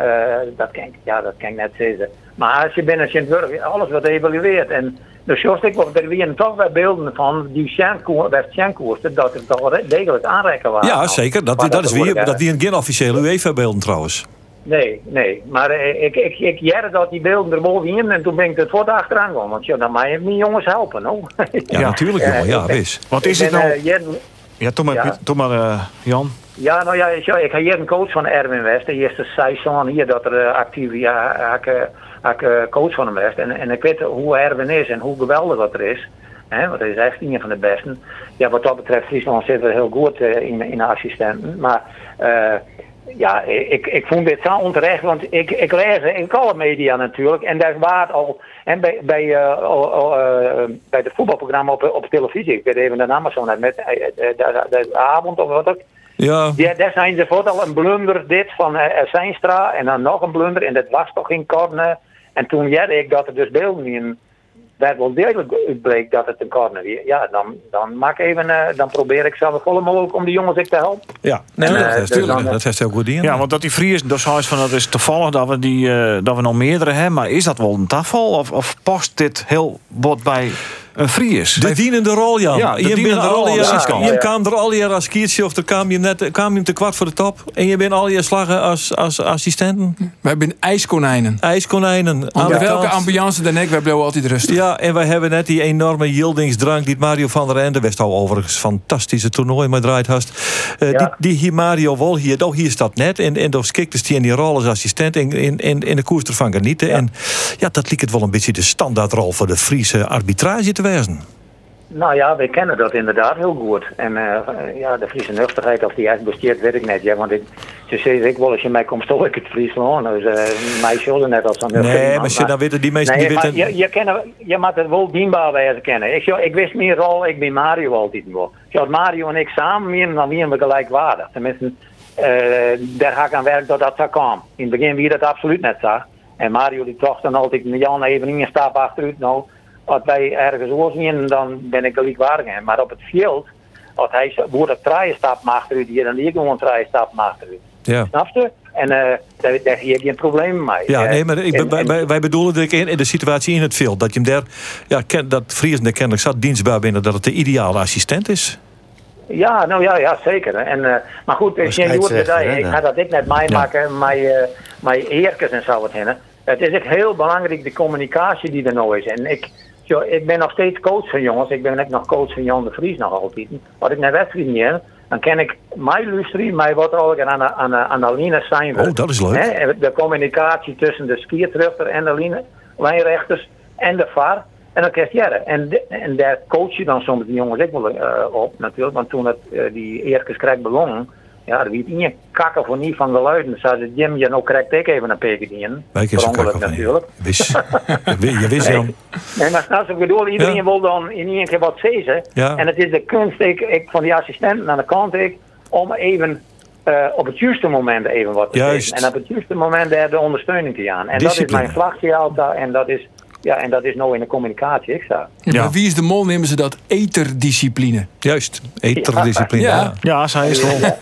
dat kan ik, ja, dat kan ik net zeggen. Maar als je binnen Sint-Burg, alles wordt geëvalueerd. En dus zoals ik wel, er weer toch wel beelden van die Sjankoersten, dat er toch wel degelijk aanrekken waren. Ja, zeker. Dat, dat, is weer, dat die een geen officiële UEFA-beelden trouwens. Nee, nee. Maar eh, ik, ik, ik jerde dat die beelden er boven in en toen ben ik er voor de achteraan gekomen. Want ja, dan mag je mijn jongens helpen, hoor. Ja, Ja. natuurlijk jongen. Ja, wis. Wat is het nou? eh, Ja, toen maar, Ja. Eh, Jan. Ja, nou ja, ik, ik heb hier een coach van Erwin West. De eerste seizoen hier dat er actief ja, ik, eh, ik, eh, coach van hem West. En, en ik weet hoe Erwin is en hoe geweldig dat er is. Hè, want hij is echt een van de besten. Ja, wat dat betreft, Friesland zit er heel goed eh, in, in de assistenten. Maar eh, ja, ik, ik vond dit zo onterecht, want ik, ik lees in alle media natuurlijk. En daar waard al, en bij, bij, bij de voetbalprogramma op, op televisie, ik weet even de naam zo net, met de, avond of wat ook. Ja, Ja, daar zijn ze al een blunder dit van uh, Seinstra en dan nog een blunder en dat was toch geen corner. En toen jette ik dat er dus beelden in werd wel duidelijk uitbleek dat het een corner is. Ja, dan, dan maak even, eh, dan probeer ik zelf volle mogelijk om die jongens ik te helpen. ja. Nee, En, dat, eh, heeft, dus dan- dat heeft heel goed in. Ja, want dat die Fries, dat is van dat is toevallig dat we, die, eh, dat we nog meerdere hebben. Maar is dat wel een tafel? Of, of past dit heel wat bij een Fries? De dienende rol, Jan. Ja, de je bent al je, de zijkant. je Ja. kwam er al je als kiertje of er kwam je net kwam je te kwart voor de top. En je bent al je slagen als, als assistenten. Wij zijn ijskonijnen. IJskonijnen. aan welke ambiance dan ik, wij blijven altijd rustig. Ja, en wij hebben net die enorme yildingsdrank die Mario van der Ende, West al overigens fantastische toernooi maar draait hast. Eh, Ja. die, die hier Mario wel hier, oh, hier staat net. En, en dan skikte die in die rol als assistent in, in, in, in de koers ervan genieten. En ja, dat liep het wel een beetje de standaardrol voor de Friese arbitrage te wezen. Nou ja, we kennen dat inderdaad heel goed. En eh, ja, de Friese nuchterheid, of die echt besteedt, weet ik net. Ja, want ik, ze zeggen ik wel, als je mij komt, stoel ik het Friesland. Dus uh, mij zullen net als een Nee, iemand, maar je, dan weten die Nee, die maar weten. je, je, kennen, je moet het wel dienbaar wijzen kennen. Ik, ik wist meer rol, ik ben Mario altijd wel. Als Mario en ik samen meer, dan weer we gelijkwaardig. Tenminste, uh, daar ga ik aan werken dat dat zo kwam. In het begin wie dat absoluut net zag. En Mario die toch dan altijd Jan even een stap achteruit. Nou, als wij ergens oorzien, dan ben ik gelijkwaardig. Maar op het veld, als hij wordt een traaie stap achteruit, hier dan die gewoon een traaie stap achteruit. Ja. Snap je? En uh, daar, daar heb je geen probleem mee. Ja, Uh, nee, maar ik, en- wij, en- wij, wij bedoelen dat ik in, in de situatie in het veld. Dat je hem daar, ja, ken, dat Fries er kennelijk zat dienstbaar binnen, dat het de ideale assistent is. Ja, nou ja, ja zeker. En, uh, maar goed, ik dan. ga dat ik net meemaken, met, uh, met Eerkes en zo wat heen. Het is echt heel belangrijk, de communicatie die er nou is. En ik, zo, ik ben nog steeds coach van jongens. Ik ben net nog coach van Jan de Vries nog altijd. Wat ik naar wedstrijd niet heb, dan ken ik mij luisteren, mij wat ook aan de, aan de, aan de line zijn we. Oh, dat is leuk. Hè, en de communicatie tussen de skiertruchter en de line, lijnrechters en de VAR. En dan krijg je En, de- en daar coach je dan soms die jongens wel eh, op natuurlijk. Want toen het, eh, die eerste krijg begon, ja, er werd niet kakken voor niet van geluiden. Zoals het Jim je nou krijgt ik even een peker in. Wij van natuurlijk. Wist, je wist Jan. Nee, maar snap je, ik bedoel, iedereen Ja. wil dan in één keer wat zeggen. Ja. En het is de kunst ik, ik, van die assistenten aan de kant ik, om even eh, op het juiste moment even wat te Juist. zeggen. En op het juiste moment daar de ondersteuning te aan. En dat is Discipline. mijn vlagje altijd. En dat is, ja, en dat is nou in de communicatie. Ik sta. Ja, Ja. Maar wie is de mol, nemen ze dat eterdiscipline. Juist, eterdiscipline. Ja. Ja. Ja, zij is wel.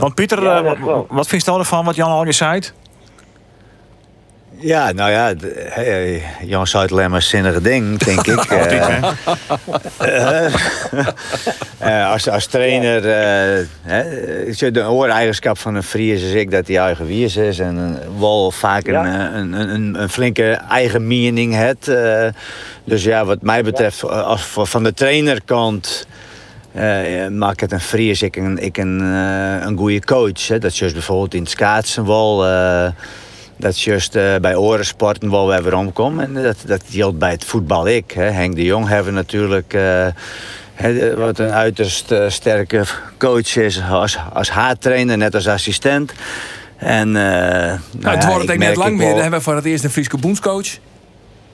Want Pieter, Ja, eh, wel. wat vind je ervan wat Jan al je zei? Ja, nou ja, hey, Jan zei het alleen maar zinnige ding, denk ik. Eh, eh, eh, als, als trainer, eh, het de ooreigenschap van een Fries is ik dat hij eigen wiers is en wel vaak een, Ja. een, een, een, een flinke eigen mening heeft. eh. dus ja, wat mij betreft, als, voor- van de trainerkant. eh maakt het een Fries ik een, ik een, een goede coach. Hè. Dat is bijvoorbeeld in het schaatsen wel. eh, dat is juist eh, bij orensporten wel weer omkomen. En dat, dat geldt bij het voetbal ik. Hè. Henk de Jong hebben we natuurlijk... eh, hè, wat een uiterst eh, sterke coach is als, als haattrainer, net als assistent. En, nou Nou, het ja, wordt ik net lang meer. Dan hebben we voor het eerst een Friese boenscoach.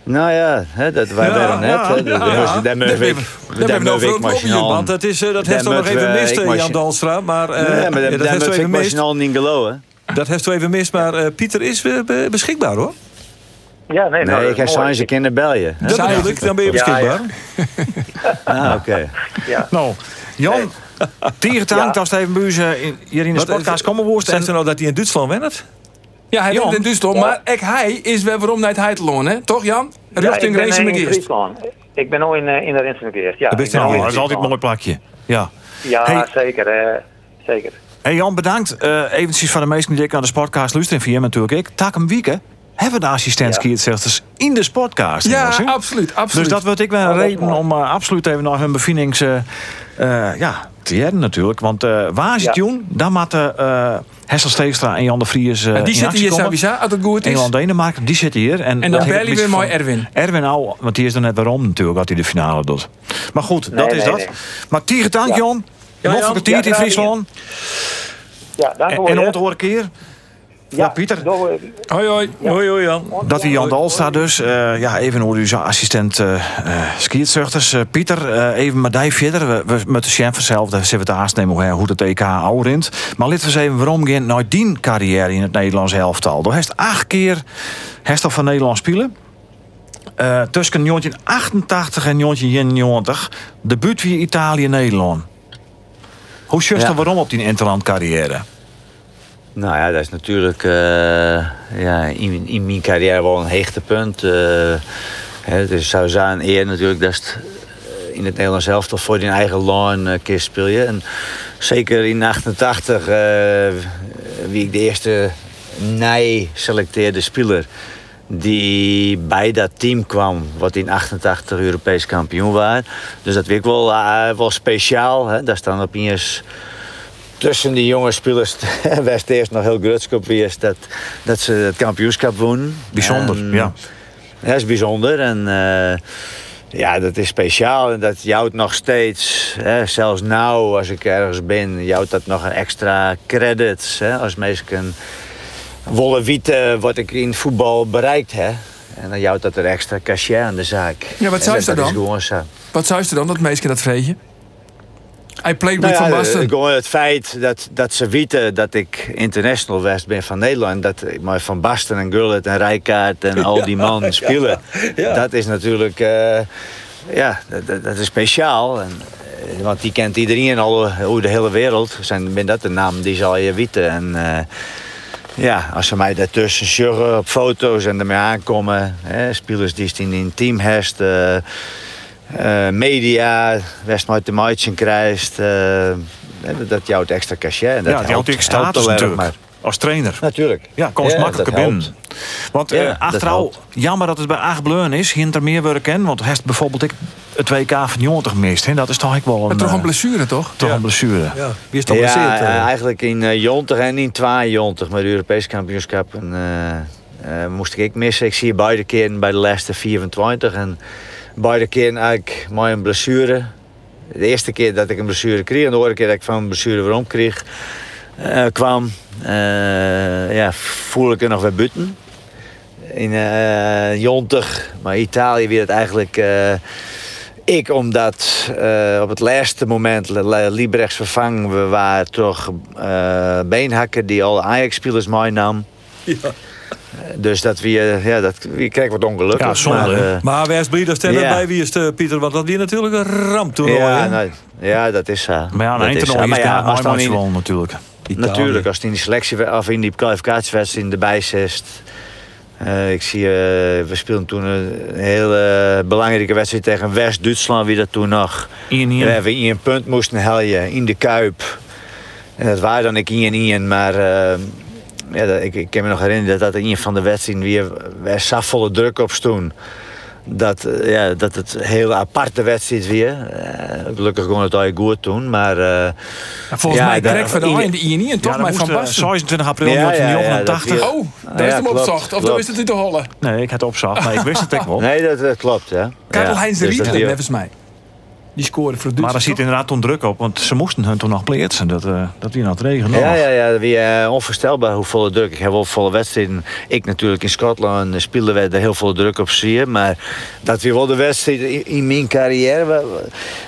Nou ja, hè, dat wij Ja, werden net. ja, ja, daar Daar we- Daar daar hebben we we over ik machinaal- Want dat, is, dat Daar heeft toch nog even we- mist, Jan Dalstra. Maar ja, dat, dat daar heeft moeten zo we ik even mist. niet geloven. Dat heeft zo even mist. Maar eh, Pieter is eh, be- beschikbaar hoor. Ja, nee, nou, Nee, dat ik is heb mooi. zijn ze kinderen bel je. hè? Dat bedoel ik. ik, dan ben je Ja, beschikbaar. Ah, oké. Ja. Nou, Jan, tegentank Ja. als het even u, eh, in- hier in de podcast komen woest. Zegt ze nou dat hij in Duitsland went? Ja, hij bent in Duitsland. Maar ek hij is weer waarom naar het Heiteloon, hè? Toch, Jan? Ja, Richting ik ben Racing in. Friesland. Ik ben nu in, in de McGeest. Ja, ik nou dat is altijd een mooi plakje. Ja. Ja, Hey. zeker. zeker. Hey Jan, bedankt. Eh eventjes van de meesten die ik aan de podcast luisteren via natuurlijk ik. Taak hem wieken. Hebben de assistent skiëtzelfs in de podcast. Ja, jongens, absoluut. absoluut. Dus dat wordt ik wel een reden om eh, absoluut even naar hun bevindings... eh, ja, te hebben natuurlijk. Want waar is het Ja. doen? Dan moeten eh Hessel Steegstra en Jan de Vries En die zitten hier sowieso, als het goed is. Engeland, Denemarken, die zitten hier. En, En dan bel je weer mooi Erwin. Erwin al, want die is er net waarom natuurlijk, dat hij de finale doet. Maar goed, dat Nee, is nee, dat. Maar tieren dank, Ja. Jan. Ja, Nog Ja, in Friesland. Ja, dank En, te horen keer. Ja, Pieter. Hoi hoi. Hoi hoi Jan. Dat die Jan Dalstra dus. eh, ja, even hoor u zijn assistent uh. Pieter, eh, even met die verder. We, we met de chef vanzelf, daar zitten we te haast nemen hoe, hoe het EK ouder rint. Maar laten we eens even waarom gaan naar die carrière in het Nederlands elftal. Door heeft acht keer heeft al van Nederland spelen. Eh, tussen 1988 en 1991. Debuut via Italië-Nederland. Hoe just Ja. waarom op die interland carrière? Nou ja, dat is natuurlijk eh, ja, in, in mijn carrière wel een heegtepunt. eh hè, het is sowieso een eer natuurlijk dat het eh, in het Nederlands elftal voor die eigen land uh, keer speel je. En zeker in 88, eh, wie ik de eerste nij selecteerde speler die bij dat team kwam, wat in 88 Europees kampioen was. Dus dat ik wel, eh, wel speciaal. Hè? Daar staan opeens tussen die jonge spelers was het eerst nog heel grutskop geweest dat, dat ze het kampioenschap wonnen. Bijzonder, En, ja. Dat is bijzonder en eh, ja, dat is speciaal. En dat jouwt nog steeds, hè, zelfs nou als ik ergens ben, jouwt dat nog een extra credits. Hè, als mensen willen weten wat ik in voetbal bereikt heb. En dan jouwt dat er extra cachet aan de zaak. Ja, wat zou je is dan? gewoon zo. Wat zou je dan, dat meisje dat vreetje? Hij played Nou with ja, Van Basten. eh, gewoon het feit dat, dat ze weten dat ik international west ben van Nederland. Dat ik maar Van Basten en Gullit en Rijkaard en al die mannen spelen. ja. Dat is natuurlijk, eh, ja, dat- dat, is speciaal. En, eh, want die kent iedereen al over de hele wereld. Zijn, ben dat de naam die zal je weten. En eh, ja, als ze mij daartussen sjuggen op foto's en ermee aankomen. Hè, spelers die in een team heeft. eh, eh, media, West nooit de maatje krijgt. eh, dat jouwt extra cachet. En dat Ja, het helpt, status helpt natuurlijk. Als trainer. Natuurlijk. Ja, komt Ja, makkelijker binnen. helpt. Want Ja, eh achteraf, jammer dat het bij Aagbleuren is. Hier er meer werk kennen. Want heeft bijvoorbeeld ik het WK van 90 gemist. hè. Dat is toch ook wel een, Maar toch een eh, blessure, toch? toch Ja. een blessure. Ja, wie is toch Ja, geblesseerd? eh, eigenlijk in uh, Jontig en in 2 Jontig met het Europees kampioenschap. En, eh, eh, moest ik missen. Ik zie je beide keren bij de laatste 24. En beide keren eigenlijk maar een blessure. De eerste keer dat ik een blessure kreeg en de andere keer dat ik van een blessure waarom kreeg, eh, kwam, eh, ja, voel ik er nog weer buiten. In eh Jontig, maar Italië weer het eigenlijk. eh, ik, omdat eh, op het laatste moment Liebrechts vervangen we waren toch eh Beenhakker die al Ajax-spelers meenam. Ja. Dus dat we, ja, dat, we kregen wat ongelukkig. Ja, zonde, maar, eh, Maar dat Ja. bij wie is het, Pieter? Want dat weer natuurlijk een ramp toen ja, nou, ja, dat is zo. Maar ja, dat een toernooi is Maar ja, als in- natuurlijk. Als het in die selectie of in die kwalificatiewedstrijd erbij zit. Eh, ik zie, eh, we speelden toen een hele belangrijke wedstrijd tegen West-Duitsland, wie dat toen nog. Ian We in een punt moesten heljen in de Kuip. En dat waren dan ik in in, maar eh, ja, dat- ik, ik kan me nog herinneren dat dat een van de wedstrijden weer zo volle druk op stond. Dat, eh, ja, dat het een hele aparte wedstrijd weer. Eh, gelukkig kon het al goed toen, maar... eh, Volgens Ja, mij kreeg van de in- in de INI en toch Ja, dat van Basten. 26 april Ja, ja, ja, 1989. dat Oh, daar is Ja, hem klopt, opzocht. Of is het niet te hollen. Nee, ik had het opzag, maar ik wist het ook wel. Nee, dat, dat klopt, ja. Karl-Heinz Ja, dus dat Riedler, die- volgens mij. Die scoorde voor Maar daar Duitsland. zit inderdaad toen druk op, want ze moesten hun toen nog plaatsen. Dat, eh dat die aan het regenen Ja, ja, ja. Wie, eh, onvoorstelbaar hoe volle druk. Ik heb wel volle wedstrijden. Ik natuurlijk in Schotland eh, speelden wij er heel veel druk op zie. Maar dat weer wel de wedstrijd in, in mijn carrière. Wat,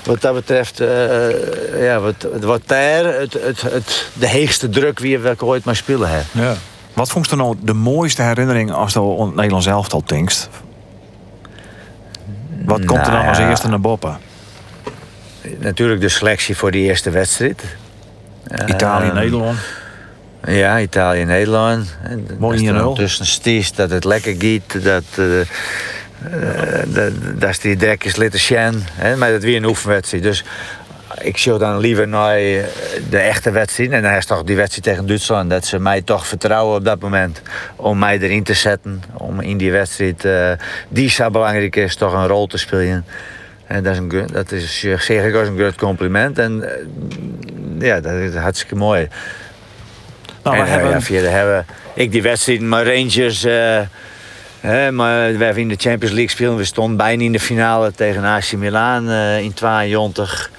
wat dat betreft, eh, ja, wat, wat daar het, het, het, de heegste druk wie we ooit maar spelen heb. Ja. Wat vond je nou de mooiste herinnering als je Nederlands elftal denkst? Wat komt er dan Nou als eerste naar boven? Natuurlijk de selectie voor die eerste wedstrijd. Italië, Ehm, Nederland. Ja, Italië en Nederland. En Mooi als er 1-0. dan Tussen stiest, dat het lekker giet. Dat, eh, dat, die drekjes litten sjen. Maar dat weer een oefenwedstrijd. Dus ik zie dan liever naar eh, de echte wedstrijd. En dan is toch die wedstrijd tegen Duitsland. Dat ze mij toch vertrouwen op dat moment. Om mij erin te zetten. Om in die wedstrijd, eh, die zo belangrijk is, toch een rol te spelen. En dat is, een, dat is zeg ik als een groot compliment. En eh, ja, dat is hartstikke mooi. Nou, we En, eh, hebben, ja, verder hebben ik die wedstrijd met Rangers. eh, hè, maar we hebben in de Champions League spelen. We stonden bijna in de finale tegen AC Milan eh, in 92.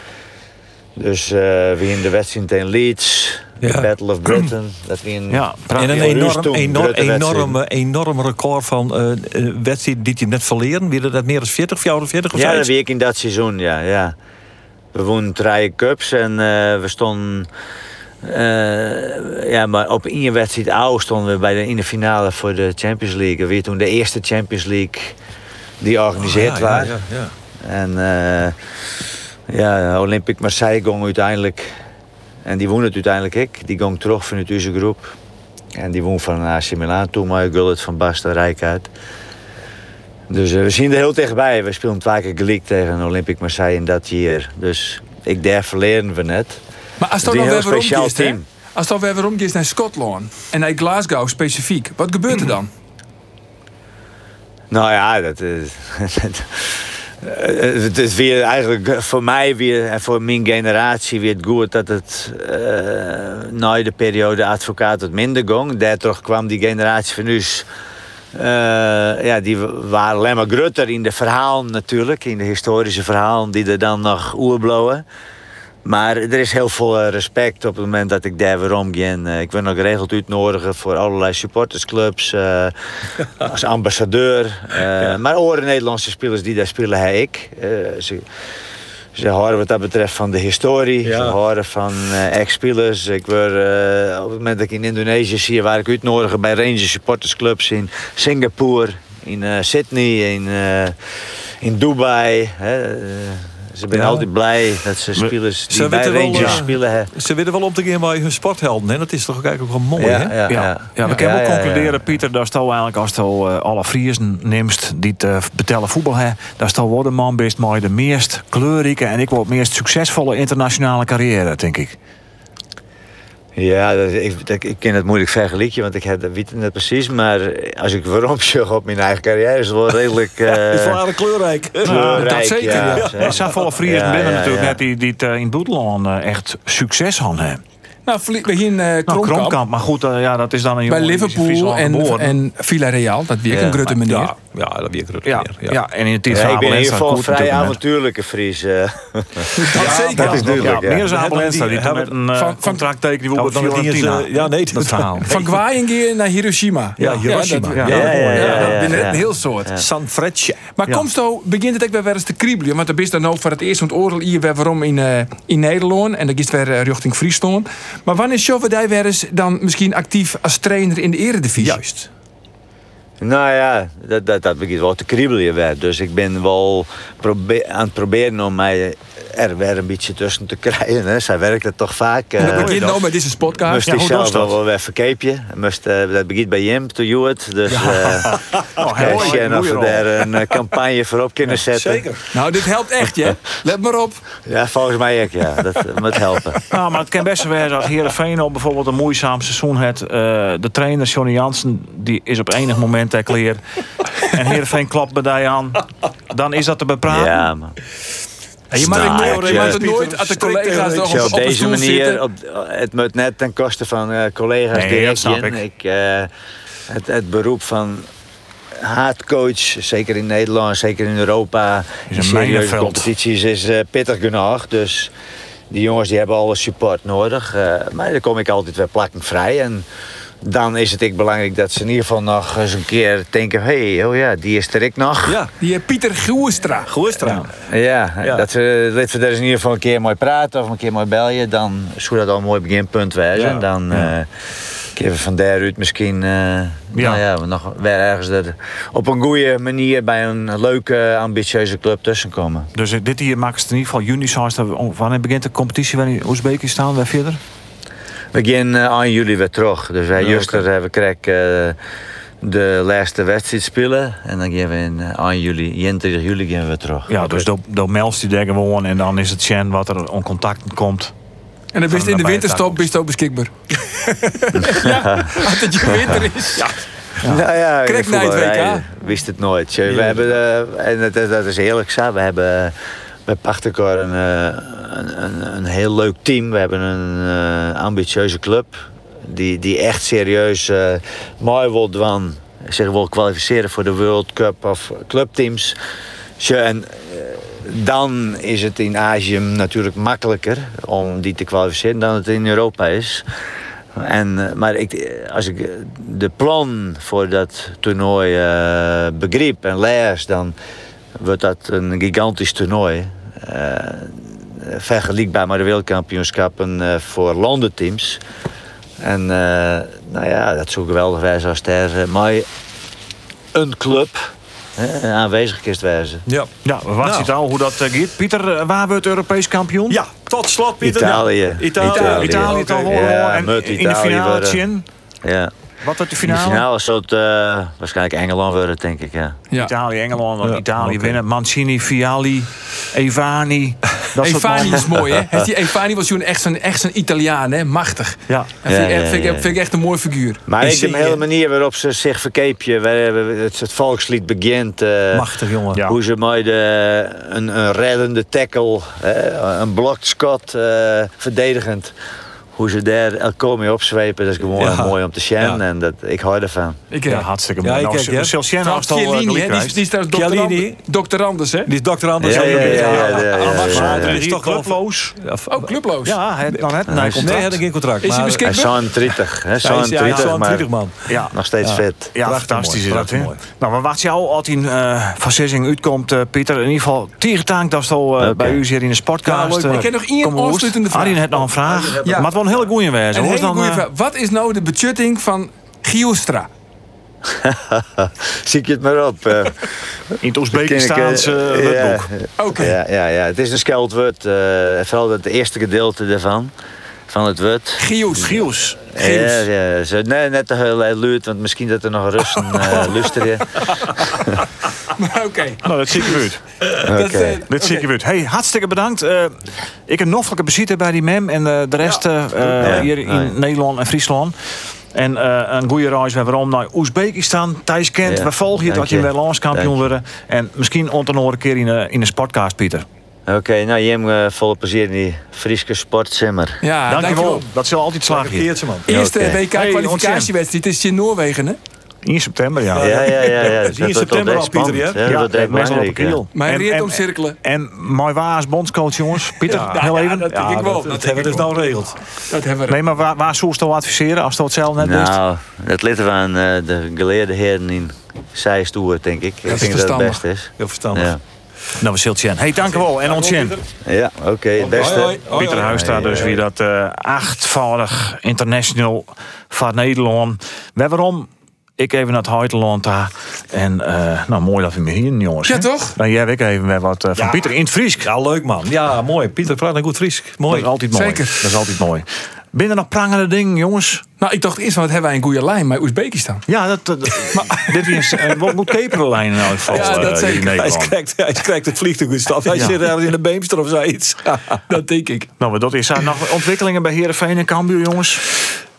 Dus eh we in de wedstrijd tegen Leeds. Ja. De Battle of Britain. Dat we een, ja, En een enorm, enorm, enorm, enorm record van eh, wedstrijden die je net verleren. Wie dat meer dan 40, 44 of Ja, dat week in dat seizoen, ja. ja. We wonnen drie cups en eh, we stonden... ja, maar op één wedstrijd oud stonden we bij de, in de finale voor de Champions League. Weer toen de eerste Champions League die georganiseerd was. Ja, ja, ja. En ja, Olympique Marseille ging uiteindelijk... En die won het uiteindelijk ik. Die ging terug vanuit onze groep. En die won van AC Milan toen, maar Gullit van Basten Rijk uit. Dus eh, we zien er heel dichtbij. We spelen twee keer gelijk tegen Olympique Marseille in dat jaar. Dus ik durf verleren we net. Maar als Het dat dan een weer speciaal team. Als dat weer naar Schotland en naar Glasgow specifiek, wat gebeurt er dan? Nou ja, dat is. Eh, Het is weer eigenlijk voor mij weer en voor mijn generatie weer goed dat het eh na de periode advocaat minder ging. Daardoor kwam die generatie van nu. eh, ja, die waren alleen maar in de verhalen natuurlijk, in de historische verhalen die er dan nog oerblowen. Maar er is heel veel eh, respect op het moment dat ik daar weer omgaan. Eh, Ik word nog geregeld uitnodigen voor allerlei supportersclubs. eh, als ambassadeur. Eh, Maar ook Nederlandse spelers die daar spelen, heb ik. Ze, ze horen wat dat betreft van de historie. Ja. Ze horen van ex-spelers. Ik word, op het moment dat ik in Indonesië zie... waar ik uitnodigen bij Rangers supportersclubs in Singapore... in Sydney, in, in Dubai... Hè, ze zijn Ja. altijd blij dat ze spelers die Ze bij wel, Rangers eh, spelen. Hè. Ze willen wel om te gaan bij hun sporthelden. Hè? Dat is toch eigenlijk ook wel mooi, Ja, hè? ja, Ja, ja. ja. we kunnen Ja, wel ja, ja. concluderen, Pieter, dat je eigenlijk als je eh, alle Friesen neemt die het eh, betellen voetbal hebben, dat je wel de man bent met de meest kleurrijke en ik wil het meest succesvolle internationale carrière, denk ik. Ja, dat, ik, dat- ik ken het moeilijk vergelijken, want ik heb, dat weet ik net precies. Maar als ik waarom zeg op mijn eigen carrière, is het wel redelijk Het is eh wel kleurrijk. kleurrijk, dat zeker, ja. Er zijn volle Ja, binnen ja, natuurlijk ja. net die, die het, eh, in het eh, echt succes hadden. hè. Nou, we hier in eh Nou, Kromkamp, Kromkamp, maar goed, eh, ja, dat is dan een bij jongen die is in Liverpool en, en Villarreal. Dat weer Ja, een grote meneer. Ja, ja, dat weer groot. ja, ja. en in het ja, ik ben in ieder geval een vrij avontuur. avontuurlijke Fries. eh. dat zeker. dat is duidelijk. Ja, ja. meer Hebben dan die met een eh, van- van- contract tekenen die Ja, dan die is, Fiorentina. eh, ja, nee, dat verhaal. Van Gwaaiengeer naar Hiroshima. Ja, Hiroshima. dat- Ja, ja, ja, ja, dat ja, is ja. een heel soort. San Frecce. Maar Ja. komst nou, begint het ook weer weer eens te kriebelen. Want er is dan ook voor het eerst van het oordeel hier weer waarom in, eh, in Nederland. En dan is het weer eh, richting Friesland. Maar wanneer showen jij weer eens dan misschien actief als trainer in de eredivisie? Juist. Nou ja, dat, dat, dat begint wel te kriebelen weer. Dus ik ben wel probe- aan het proberen om mij er weer een beetje tussen te krijgen. Hè. Zij werkt het toch vaak. En dat eh, begint nou met deze podcast. Moest Ja, ik hoe zelf dat? wel wel weer verkeepje. Moest, eh, dat begint bij Jim, to you it. Dus eh Oh, en of we daar een campagne voor op kunnen zetten. Zeker. Nou, dit helpt echt, je. Let maar op. Ja, volgens mij ook, ja. Dat moet helpen. Nou, maar het kan best wel zijn als Heerenveen op bijvoorbeeld een moeizaam seizoen heeft. eh, de trainer Johnny Jansen die is op enig moment er clear. en Heerenveen klapt bij aan. Dan is dat te bepraten. Ja, maar En je mag, Nou, het nooit, je mag het nooit als de collega's nog op, op deze manier, zitten. op, het moet net ten koste van eh, collega's Nee, direct dat snap in. ik. eh, het, het beroep van haatcoach, zeker in Nederland, zeker in Europa, Is in een serieuze competities, is eh, pittig genoeg. Dus die jongens die hebben alle support nodig. eh, maar dan kom ik altijd weer plakkend vrij. En dan is het ik belangrijk dat ze in ieder geval nog eens een keer denken... hé, hey, oh ja, die is er ik nog. Ja, Die eh, Pieter Goerstra. Goerstra. Ja, Ja. dat we, dat we daar eens in ieder geval een keer mooi praten of een keer mooi bellen. Dan zou dat al een mooi beginpunt wezen. Ja. Dan eh kunnen we van daaruit misschien eh, Nou ja, nog weer ergens er op een goede manier bij een leuke, ambitieuze club tussenkomen. Dus dit hier maakt het in ieder geval juni. zoals dat we- Wanneer begint de competitie in Oezbekistan weer verder? We gaan eh, aan juli weer terug. Dus wij Ja, juster hebben krijgen de laatste wedstrijd spelen. En dan gaan we in, eh, aan juli, 21 juli gaan we weer terug. Ja, dus dan- dan meldt hij daar gewoon. En dan is het Chen wat er on contact komt. En dan bist in de winterstop bist ook beschikbaar. ja, als het je winter is. Ja. Nou ja, na het voetballerij WK. wist het nooit. We hebben, eh, en dat, dat dat is eerlijk zo, we hebben bij Pachtekor een, eh, een, een, een heel leuk team. We hebben een eh, ambitieuze club die, die echt serieus eh mooi wil doen. Zich wil kwalificeren voor de World Cup of clubteams. En dan is het in Azië natuurlijk makkelijker om die te kwalificeren dan het in Europa is. En, maar ik, als ik de plan voor dat toernooi eh begreep en lees, dan wordt dat een gigantisch toernooi. Eh, vergelijkbaar met de wereldkampioenschappen eh, voor landenteams. En eh, nou ja, dat zou geweldig wijzen als eh, maar een club hè, aanwezig is wijzen. Ja. Ja, wat Nou. ziet al hoe dat gaat. Pieter, waar wordt Europees kampioen? ja, tot slot Pieter. Italië. Italië. Italië. Ja, en in de Italië finale. Ja. Wat wordt de In de finale? finale zou het eh, waarschijnlijk Engeland worden, denk ik. Ja. Ja. Italië, Engeland, Ja, Italië oké. winnen. Mancini, Vialli, Evani. Dat Evani is mooi, hè? Heeft die Evani was toen echt zo'n echt zo'n Italiaan, hè? Machtig. Ja. En vind, Ja, vind, ik, ja. vind ik echt een mooi figuur. Maar ik zie de hele manier waarop ze zich verkeepje, waar het, het volkslied begint. eh, Machtig jongen. Ja. Hoe ze mooi de, een, een reddende tackle, hè, een blocked Scott eh, verdedigend. Hoe ze daar elkaar mee opzwepen, dat is gewoon Ja. mooi om te zien. Ja. En dat, ik hou ervan. Ik, Ja, eh, hartstikke Ja, mooi. ik nou, kijk, ja. zelfs als het al eh, Die, is- die is trouwens doctorand- doctorandus, hè? Die is dokter Anders. Ja, ja, ja, ja, ja, ja, ja, maar- ja, maar ja. Die is toch clubloos. Ja, Oh, clubloos. Ja, het, dan het Ja, nee, had ik geen contract. Is hij Hij beschikbaar? is zo'n 30, hè, Hij zo'n is- ja, 30, zo'n maar 20 man. Ja. nog steeds Ja. vet. Ja, fantastisch is dat. Hè? Nou, maar wat jou altijd uh, van Sissing uitkomt, eh, Pieter. In ieder geval, tegentank dat is al eh, bij u hier in de sportcast. Ja, eh, Ik heb nog één afsluitende vraag. Arjen heeft nog een vraag. Ja. Een hele goeie wijze. Een hele dan, goede eh, vraag. Wat is nou de budgetting van Giostra? Zie ik het maar op. eh. in het Oezbekistaanse uh, eh, wetboek? ja. Oké. Ja, ja, ja, het is een scheldwoord. eh vooral het eerste gedeelte ervan. Van het woord. Gios. Giels. Ja, ja, zo, nee, net te heel luid, want misschien dat er nog Russen uh, luisteren. Maar oké. Nou, dat zie ik uit. Dat, Oké. eh, Dit zie ik uit. Hey, hartstikke bedankt. Eh, ik heb nog een bij die mem en eh, de rest Ja. hier in Nee. Nederland en Friesland. En eh, een goede reis weer waarom naar Oezbekistan. Thijs Kent, Ja. we volgen je dat je weer landskampioen worden. En misschien ondernoor een keer in een, in een sportcast, Pieter. Oké, nou, je hebt eh, volle plezier in die Friese sportzimmer. ja, dankjewel. dankjewel. Dat zal altijd slagen hier. Eerste. WK-kwalificatiewedstrijd is in Noorwegen, hè? In september, ja. Ja, ja, ja. ja. Dat is hier in september wel al, Pieter, ja? hè? Dat Ja, wordt echt meestal op kiel. Maar En- reed en- omcirkelen. En mooi waas bondscoach, jongens. Pieter, heel even. dat denk ik wel. Dat, dat hebben we dus nou geregeld. Dat hebben we. Nee, maar waar, waar zou je het adviseren als je het zelf net wist? Nou, het ligt we aan eh, de geleerde heren in zijstoer, denk ik. ik is denk dat het best is. Heel verstandig. Ja, Nou, we zullen het zien. Hey, dankjewel. En ons zien. ja oké, het beste. Hoi, hoi. Hoi, Pieter. Huistra, dus weer dat eh achtvoudig international van Nederland. Waarom? Ik even naar het Huiteland daar. En eh, nou, mooi dat we me hier, jongens. Ja, toch? Dan jij ik even weer wat eh, van Ja. Pieter in het Fries. Ja, leuk man. Ja, mooi. Pieter praat een goed Fries. Dat Mooi. is altijd mooi. Zeker. Dat is altijd mooi. Binnen nog prangende dingen, jongens. Nou, ik dacht eerst van, wat hebben wij een goede lijn met Oezbekistan? Ja, dat, dat- dit is een wat moet keperenlijn in elk geval. Ja, dat eh, in zeker. Hij krijgt, hij krijgt het vliegtuig in stap. Hij Ja. zit ergens in de Beemster of zoiets. Dat denk ik. Nou, maar dat is er nog ontwikkelingen bij Heerenveen en Cambuur, jongens.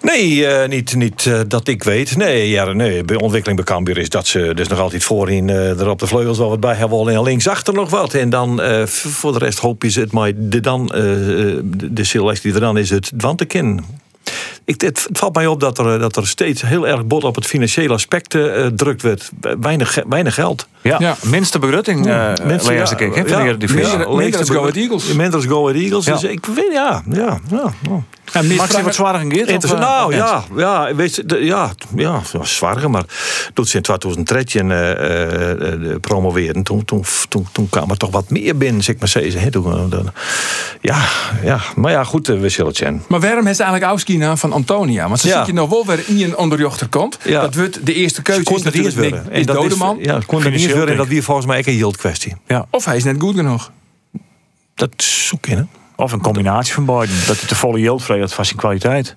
Nee, eh, niet, niet eh, dat ik weet. Nee, ja, nee, bij ontwikkeling bij Cambuur is dat ze dus nog altijd voorin eh, er op de vleugels wel wat bij hebben. En linksachter nog wat. En dan eh, voor de rest hoop je ze het maar de, dan, eh, eh, de, selectie die er dan is het Dwantekin. Ik, het, het valt mij op dat er, dat er steeds heel erg bot op het financiële aspect eh drukt werd. Weinig, weinig geld. Ja, Ja. minste begrutting, eh Mensen, laatste keer, hè, minder- minder leegste als Go Eagles. Minder als Go Eagles. Ja. Dus ik weet, ja, ja, ja. ja. Ja, Maakt ze wat zwaarder? Interessant. of, eh, nou ja, ja, weet je, de- ja, ja, het was zwaar, maar toen ze in 2013 eh eh, eh, promoveerden, toen, toen, toen, toen kwam er toch wat meer binnen, zeg maar zeggen. Toen, dan- ja, ja, maar ja, goed, we zullen het zien. Maar waarom heeft eigenlijk Auskina van Antonia? Want ze Ja. zit je nog wel weer in een onderjochterkant. Ja. Dat wordt de eerste Ze keuze kon is is dat Dodeman. Ja, het kon er niet worden. En dat weer volgens mij ook een yield kwestie. Of hij is net goed genoeg. Dat zoek in, hè? Of een combinatie van beiden. Dat hij te volle yield vreet van zijn kwaliteit.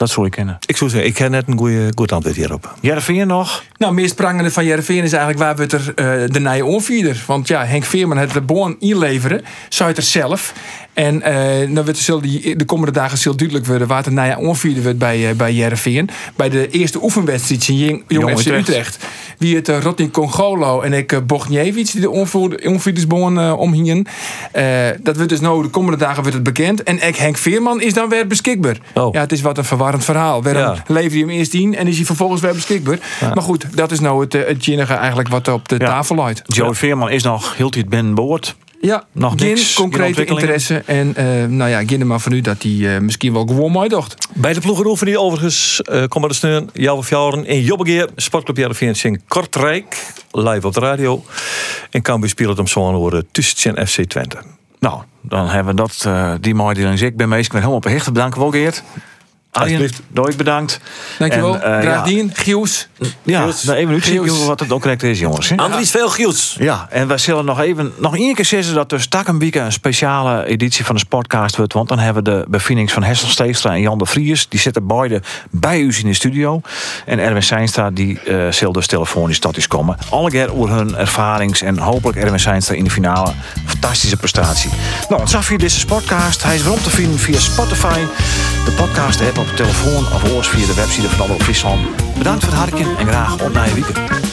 Dat zou ik kennen. Ik zou zeggen, ik heb net een goede, goed antwoord hierop. Jervin nog? Nou, meest prangende van Jereveen is eigenlijk waar we het er eh, de nije onvierder. Want ja, Henk Veerman het de boon inleveren. Zuid serzelf. En eh dan wordt er zullen die, de komende dagen zal duidelijk worden waar het de nije onvierder wordt bij, eh bij Jereveen. Bij de eerste oefenwedstrijd in Jong, FC Utrecht. Utrecht. Wie het uh, Rodney Congolo en ik uh, Bogniewicz die de onvierdersboon uh, omhingen. Eh, dat wordt dus nou de komende dagen wordt het bekend. En ik Henk Veerman is dan weer beschikbaar. Oh. Ja, het is wat een verwarrend verhaal. Waarom Ja. lever je hem eerst in en is hij vervolgens weer beschikbaar? Maar goed, dat is nou het, eh, het jinnige eigenlijk wat op de Ja. tafel luidt. Joey Veerman is nog heel tijd binnen boord. Ja, Nog geen niks, concrete interesse. En eh, nou ja, Ginne maar van u dat hij eh, misschien wel gewoon mooi dacht. Bij de ploegenoefening overigens uh, komen de steun Jouw of Jouwen in Jobbegeer. Sportclub Jarreveen in Kortrijk. Live op de radio. En Cambuur speelt om zo'n horen tussen FC Twente. Nou, dan hebben we dat, eh, die mededeling. Ik ben meestal helemaal op hecht. Bedanken wel, Geert. Arjen, Alsjeblieft. Doik bedankt. Dankjewel. En, eh, Graag ja. dien. Giels. Ja, Giels. even nu zie ik Giels. wat het ook correct is, jongens. hè? Andries veel Giels. Ja, en wij zullen nog even, nog één keer zeggen dat dus Takkenbieke een speciale editie van de Sportcast wordt. Want dan hebben we de bevindings van Hessel Steegstra en Jan de Vries. Die zitten beide bij u in de studio. En Erwin Seinstra, die eh zal dus telefonisch tot is komen. Alle keer over hun ervarings en hopelijk Erwin Seinstra in de finale. Fantastische prestatie. Nou, het zag via deze Sportcast. Hij is weer op te vinden via Spotify. De podcast app op telefoon of oors via de website van Omroep Friesland. Bedankt voor het harken en graag op naar je weekend.